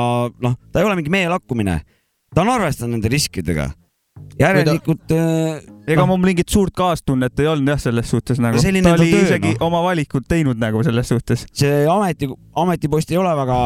noh, ta ei ole mingi meelakkumine. ta on arvestanud nende riskidega. järelikult eh, ega mul mingit suurt kaastunnet ei olnud jah, selles suhtes nagu. No selline ta ta oli töö, isegi noh. oma valikud teinud nagu selles suhtes. see ameti, ametipost ei ole väga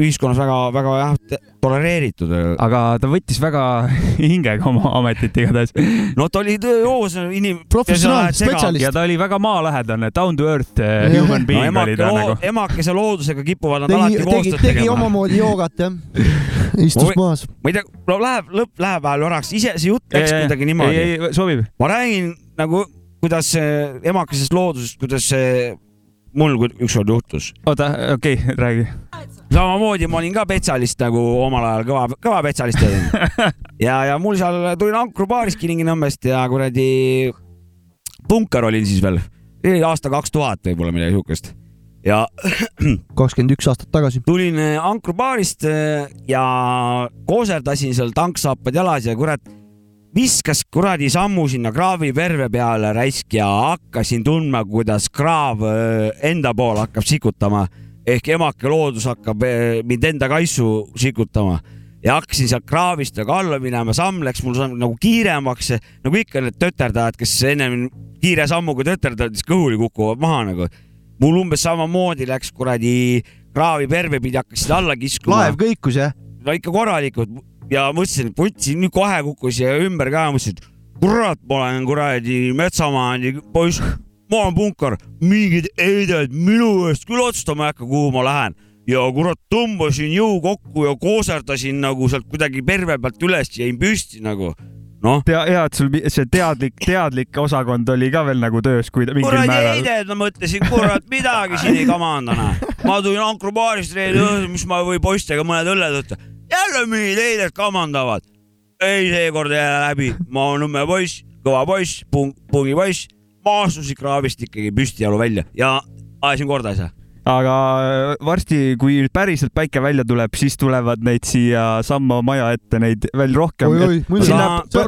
ühiskonnas väga-väga jah te- tolereeritud. aga ta võttis väga hingega oma ametit igatahes. no ta oli tööjoos inim-. Professionaal, spetsialist. ja ta oli väga maalähedane, down to earth eh, Jah. human no being oli emake ta nagu., emakese loodusega kipuvad nad tegi alati, tegi, koostööd tegi tegema. omamoodi joogat jah, istus Ma maas. ma ei tea, no läheb, lõpp läheb ajal oraks, ise see jutt läks kuidagi ei, niimoodi. ei, sobib. ma räägin nagu, kuidas see emakesest loodusest, kuidas see mul ku- ükskord juhtus. oota, okei okay,, räägi. Samamoodi ma olin ka spetsialist nagu omal ajal kõva, kõva spetsialist olin. ja, ja mul seal tulin ankrubaaris Kilingi-Nõmmest ja kuradi punker olin siis veel, aasta kaks tuhat võib-olla midagi siukest. ja kakskümmend üks aastat tagasi. tulin äh, ankrubaarist äh, ja kooserdasin seal tanksaapad jalas ja kurat, viskas kuradi sammu sinna kraavi perve peale raisk ja hakkasin tundma, kuidas kraav äh, enda poole hakkab sikutama ehk emake loodus hakkab äh, mind enda kaisu sikutama ja hakkasin sealt kraavist nagu alla minema, samm läks mul sam- nagu kiiremaks, nagu ikka need töterdajad, kes ennem kiire sammuga töterdavad, siis kõhuli kukuvad maha nagu. mul umbes samamoodi läks kuradi kraavi perve pidi hakkasid alla kiskuma. laev kõikus jah? no ikka korralikult ja mõtlesin, et vutsi, nüüd kohe kukkus ja ümber ka, mõtlesin, et kurat, ma olen kuradi metsamajandi poiss, ma olen punkar, mingid heided minu eest küll otsustama ei hakka, kuhu ma lähen ja kurat, tõmbasin jõu kokku ja kooserdasin nagu sealt kuidagi perve pealt üles, jäin püsti nagu noh, tea, hea, et sul see teadlik, teadlik osakond oli ka veel nagu töös, kui mingil kuradi määral. heided, ma mõtlesin, kurat, midagi siin ei kamanda, noh. ma tulin ankrubaarist reede õhtul, mis ma või poistega mõned õlled võtta. jälle mingid heided kamandavad. ei, seekord ei jää läbi, ma olen Nõmme poiss, kõva poiss, pung, pungipoiss. ma astusin kraavist ikkagi püstijalu välja ja ajasin korda asja. aga äh, varsti, kui päriselt päike välja tuleb, siis tulevad neid siia Sammo maja ette neid veel rohkem.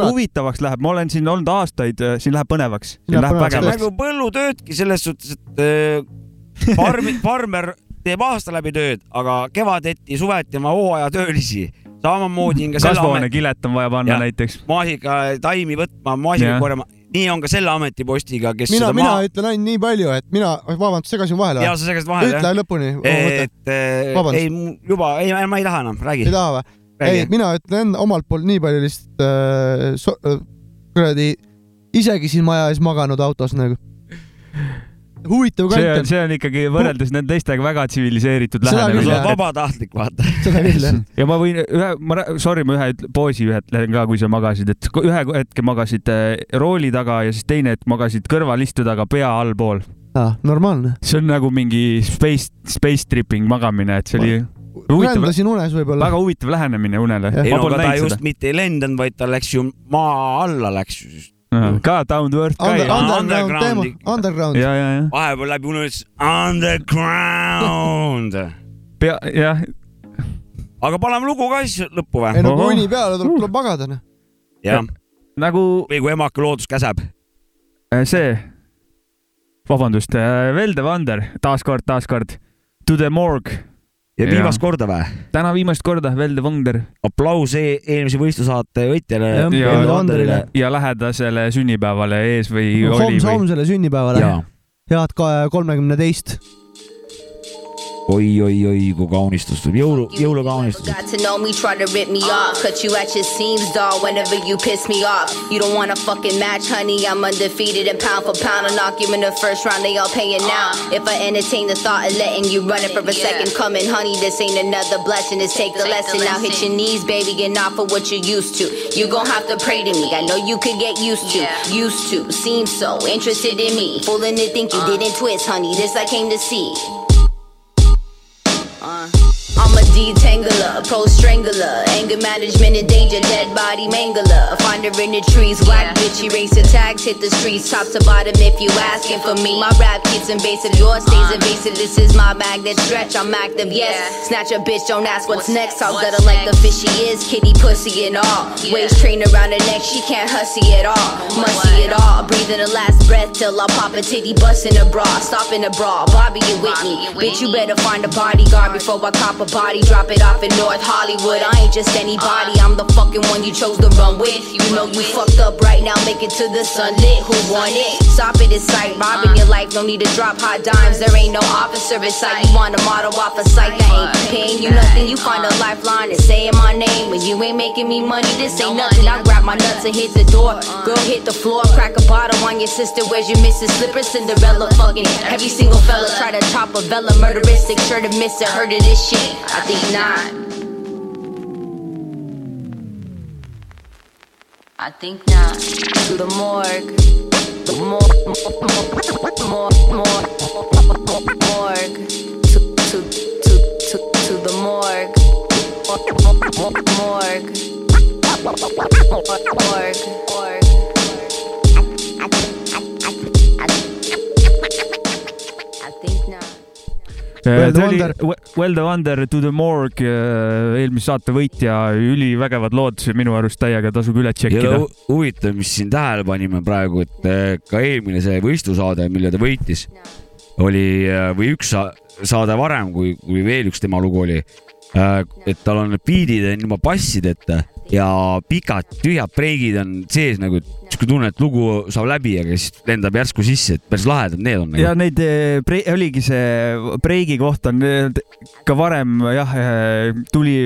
Huvitavaks läheb, ma olen siin olnud aastaid, siin läheb põnevaks. Siin läheb põnevaks. nagu põllutöödki selles suhtes, et äh, farmi, farmer teeb aasta läbi tööd, aga kevadeti, suveti oma hooajatöölisi. Samamoodi on ka selle ameti, kasvuhoonekilet on vaja panna Jah. näiteks. maasiga taimi võtma, maasiga Jah. korjama. nii on ka selle ametipostiga, kes mina, seda mina maa- ütlen ainult nii palju, et mina, vabandust, segasin vahele ja või? sa segasid vahele ütle lõpuni, et eh, Vabandust. ei, juba, ei, ma ei taha enam, räägi ei, taha või? ei, mina ütlen enda omalt poolt nii palju lihtsalt äh, so, äh, kuradi isegi siin maja ees maganud autos nagu. Huvitav see kant on, see on ikkagi võrreldes nende teistega väga tsiviliseeritud Seda see lähenemine on vabatahtlik, vaata. seda küll jah. ja ma võin ühe, ma, sorry, ma ühe poosi ütlen ka, kui sa magasid, et ühe hetke magasid äh, rooli taga ja siis teine hetk magasid kõrvalistu taga pea allpool. normaalne. see on nagu mingi space, space tripping magamine, et see oli huvitav, rändasin unes võib-olla. väga huvitav lähenemine unele. Ei no aga ta just mitte ei lendanud, vaid ta läks ju maa alla läks ju. Ka down to earth ka ju. underground underground. ja, ja, ja. vahepeal läbi unes underground. pea, jah, aga paneme lugu ka siis lõppu ei või? no kui uni peale tuleb, tuleb magada noh. jah, nagu või kui emake loodus käseb. äh, see, vabandust, Velde Vander, taaskord, taaskord, To the morgue, ja viimast korda või? täna viimast korda Velde Wonder aplaus e eelmise võistlusaate võitjale ja, Velde Wonderile. ja lähedasele sünnipäevale ees või oli homse, või? homsele sünnipäevale. jaa, head ka kolmekümne teist. oi-oi-oi, kui kaunistus tuleb, jõulu, jõulukaunistus. Got to know me, try to rip me off. Cut you at your seams, dog, whenever you piss me off. You don't want a fucking match, honey. I'm undefeated and pound for pound. I'll knock you in the first round, they all paying now. If I entertain the thought of letting you run it for a second, coming, honey, this ain't another blessing. Just take the lesson. Now hit your knees, baby, get off of what you're used to. You gon' have to pray to me. I know you could get used to. Used to, seem so interested in me. Fooling to think you uh. didn't twist, honey. This I came to see. Uh. I'm a detangler, pro strangler, anger management in danger, dead body mangler. Find her in the trees, whack bitch, erase her tags, hit the streets, top to bottom if you asking for me. My rap gets invasive, yours stays invasive. This is my magnet stretch, I'm active, yes. Snatch a bitch, don't ask what's next. I'll gut her like the fish she is, kitty pussy and all. Waist train around her neck, she can't hussy at all. Musty at all, breathing her last breath till I pop a titty, bust in a bra, stop in a bra. Bobby, you with me? Bitch, you better find a bodyguard before I cop a body. Drop it off in North Hollywood. I ain't just anybody, I'm the fucking one you chose to run with. You know you fucked up right now, make it to the sunlit. Who want it? Stop it, it's sight. Robbing your life, no need to drop hot dimes. There ain't no officer in sight. You want a model off a site that ain't paying you nothing. You find a lifeline and saying my name. When you ain't making me money, this ain't nothing. I grab my nuts and hit the door. Girl, hit the floor, crack a bottle on your sister. Where's your Mrs. Slipper? Cinderella fucking every single fella. Try to chop a Vela, murderistic, sure to miss it. Heard of this shit? I think not. I think not. To the morgue. The more, more, more, morgue. To, to, to, to, to the morgue. Morgue. Morgue. Morgue. I Well the Wonder. Well the Wonder to the Morgue, eelmise saate võitja, ülivägevad lood, minu arust täiega tasub üle tšekkida. hu- huvitav, mis siin tähele panime praegu, et eh, ka eelmine see võistlusaade, mille ta võitis, oli või üks sa- saade varem, kui, kui veel üks tema lugu oli. Et tal on beat'id on ilma bassideta ja pikad tühjad breigid on sees nagu, sihuke tunne, et lugu saab läbi, aga siis lendab järsku sisse, et päris lahedad need on ja nagu.. neid eh, pre-, oligi see breigi koht on eh, ka varem jah, tuli,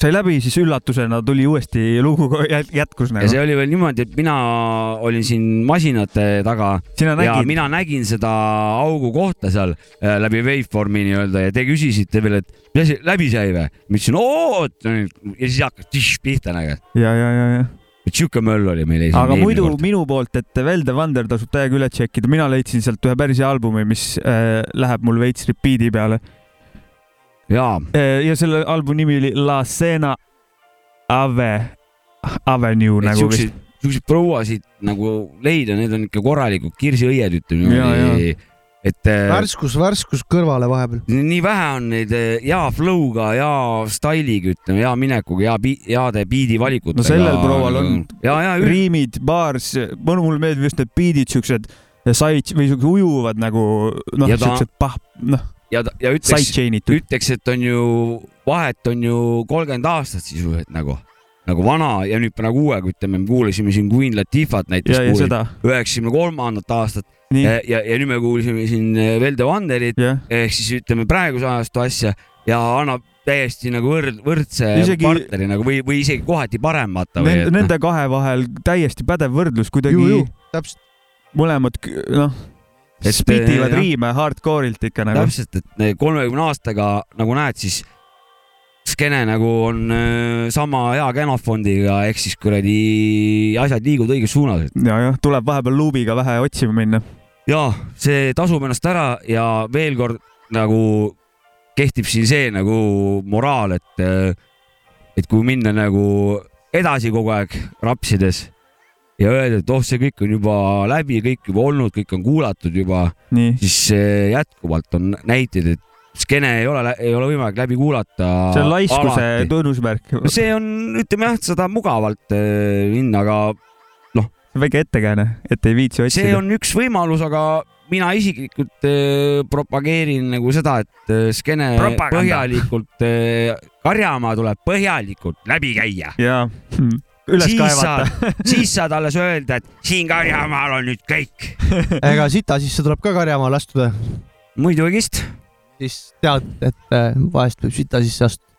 sai läbi, siis üllatusena tuli uuesti lugu jät- jätkus ja nagu. see oli veel niimoodi, et mina olin siin masinate taga Sina ja nägid? mina nägin seda augu kohta seal äh, läbi waveform'i nii-öelda ja te küsisite veel, et mis asi läbi sai või? ma ütlesin oot ja siis hakkas tiš pihta nagu. ja, ja, ja, ja. et sihuke möll oli meil. aga muidu minu poolt, et Velde Vander tasub täiega üle tšekkida, mina leidsin sealt ühe päris hea albumi, mis äh, läheb mul veits repeat'i peale. jaa, ja selle albumi nimi oli La Cena Ave, Avenue et nagu vist siukseid, siukseid prouasid nagu leida, need on ikka korralikud kirsiõied, ütleme Ja, niimoodi. et äh, värskus, värskus kõrvale vahepeal. nii vähe on neid äh, hea flow'ga, hea style'iga, ütleme, hea minekuga, hea, heade biidi valikutega. no sellel proual on ja, ja riimid, baars, mulle meeldivad just need beat'id, siuksed side või siuksed ujuvad nagu noh, siuksed pah-, noh, ja, ja ütleks, ütleks, et on ju, vahet on ju kolmkümmend aastat sisuliselt nagu, nagu vana ja nüüd praegu uuega, ütleme, me kuulasime siin Queen Latifat näiteks üheksakümne kolmandat aastat nii, ja, ja, ja nüüd me kuulsime siin eh, Velde Vanderit jah. ehk siis ütleme praeguse ajastu asja ja annab täiesti nagu võrd, võrdse Isegi- partneri nagu või, või isegi kohati parem vaata või Nende, et noh, nende kahe vahel täiesti pädev võrdlus, kuidagi täpselt. mõlemad noh, Et, spitivad eh, riime hardcore'ilt ikka nagu. täpselt, et kolmekümne aastaga nagu näed, siis skeene nagu on äh, sama hea genofondiga ehk siis kuradi asjad liiguvad õiges suunas, ja, jah, tuleb vahepeal luubiga vähe otsima minna. ja see tasub ennast ära ja veel kord nagu kehtib siin see nagu moraal, et, et kui minna nagu edasi kogu aeg rapsides ja öelda, et oh, see kõik on juba läbi, kõik juba olnud, kõik on kuulatud juba, siis jätkuvalt on näiteid, et skeene ei ole, ei ole võimalik läbi kuulata. see on laiskuse tunnusmärk, see on, ütleme jah, seda mugavalt eh, minna, aga väike ettekääne, et ei viitsi see otsida. on üks võimalus, aga mina isiklikult äh, propageerin nagu seda, et äh, skeene põhjalikult äh,, karjamaa tuleb põhjalikult läbi käia. ja üles siis kaevata. siis saad alles öelda, et siin karjamaal on nüüd kõik. ega sita sisse tuleb ka karjamaale astuda, muidugist. siis tead, et äh, vahest võib sita sisse astuda.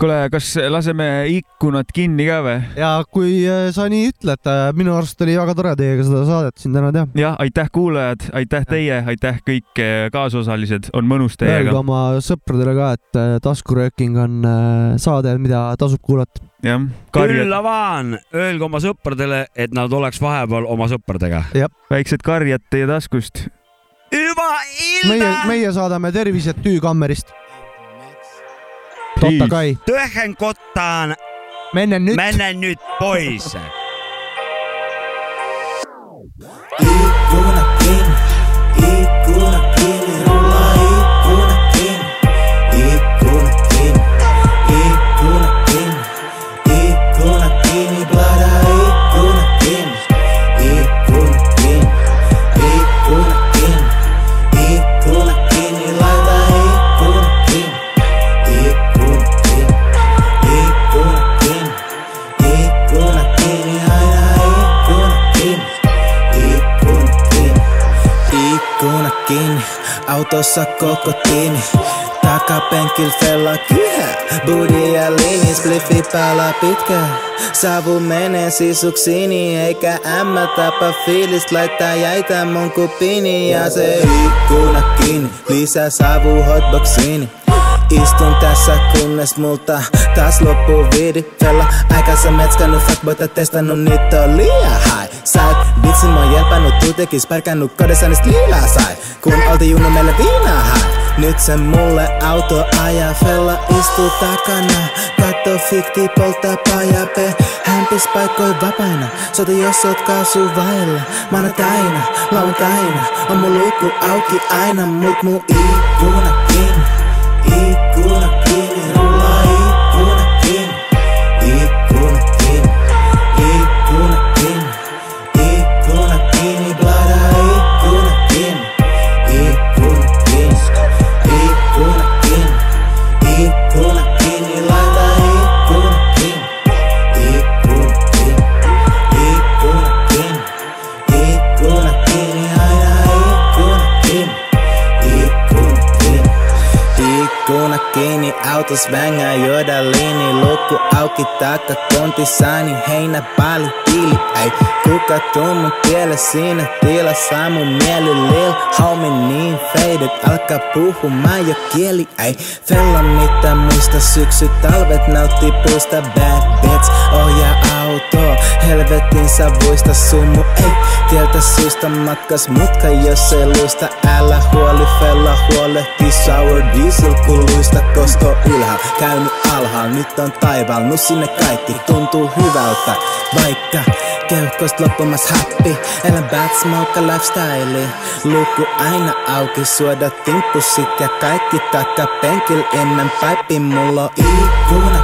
kuule, kas laseme ikkunad kinni ka või? ja kui äh, sa nii ütled, minu arust oli väga tore teiega seda saadet siin täna teha. jah, aitäh kuulajad, aitäh teie, aitäh kõik eh, kaasosalised, on mõnus Öelge teiega. oma sõpradele ka, et äh, taskurööking on äh, saade, mida tasub kuulata. jah, küll avan, öelge oma sõpradele, et nad oleks vahepeal oma sõpradega. väiksed karjad teie taskust. juba meie ilma,. meie saadame tervised tüükammerist. Totta niin. kai. Työhön kottaan. Mennä nyt. Mennä nyt pois. autossa koko tiimi. Takapenkil fella kyhä, booty ja liini, spliffi päällä pitkä. Savu menee sisuksiini, eikä ämmä tapa fiilis, laittaa jäitä mun kupini ja se ikkuna kiinni, lisää savu hotboxiini. Istun tässä kunnes multa taas loppuu viidi Fella aikansa metskannut fuckboyta testannut niitä on liian high Sä bitsin mä tuutekis pärkännyt kodessa niistä liilaa sai. Kun oltiin junnu meille viinaa Nyt se mulle auto ajaa Fella istuu takana. Katto fikti polttaa pajape Hän pis paikkoi vapaina. Soti jos oot kaasu vailla. Maanantaina, lauantaina On mun luukku auki aina Mut mun ikkuna autos vängää juoda liini Lukku auki taakka kontissani, heinä pali tiili Ei kuka tuu mun tielle siinä tilassa mun mieli lil Homie niin faded, alkaa puhumaan jo kieli Ei fella mitä muista syksy talvet nautti puista bad bits Ohjaa auto, helvetin savuista sumu Ei. Tieltä suista matkas mutka jos ei luista. Älä huoli fella huolehti sour diesel kuluista Kosto ylhäällä, käynyt alhaalla, nyt on taivaalla sinne kaikki. Tuntuu hyvältä Vaikka keuhkoista loppumas happi. Elän bad smoke lifestyle. Luku aina auki, suoda timppusit ja kaikki takapenkil ennen paippi Mulla on ikkuna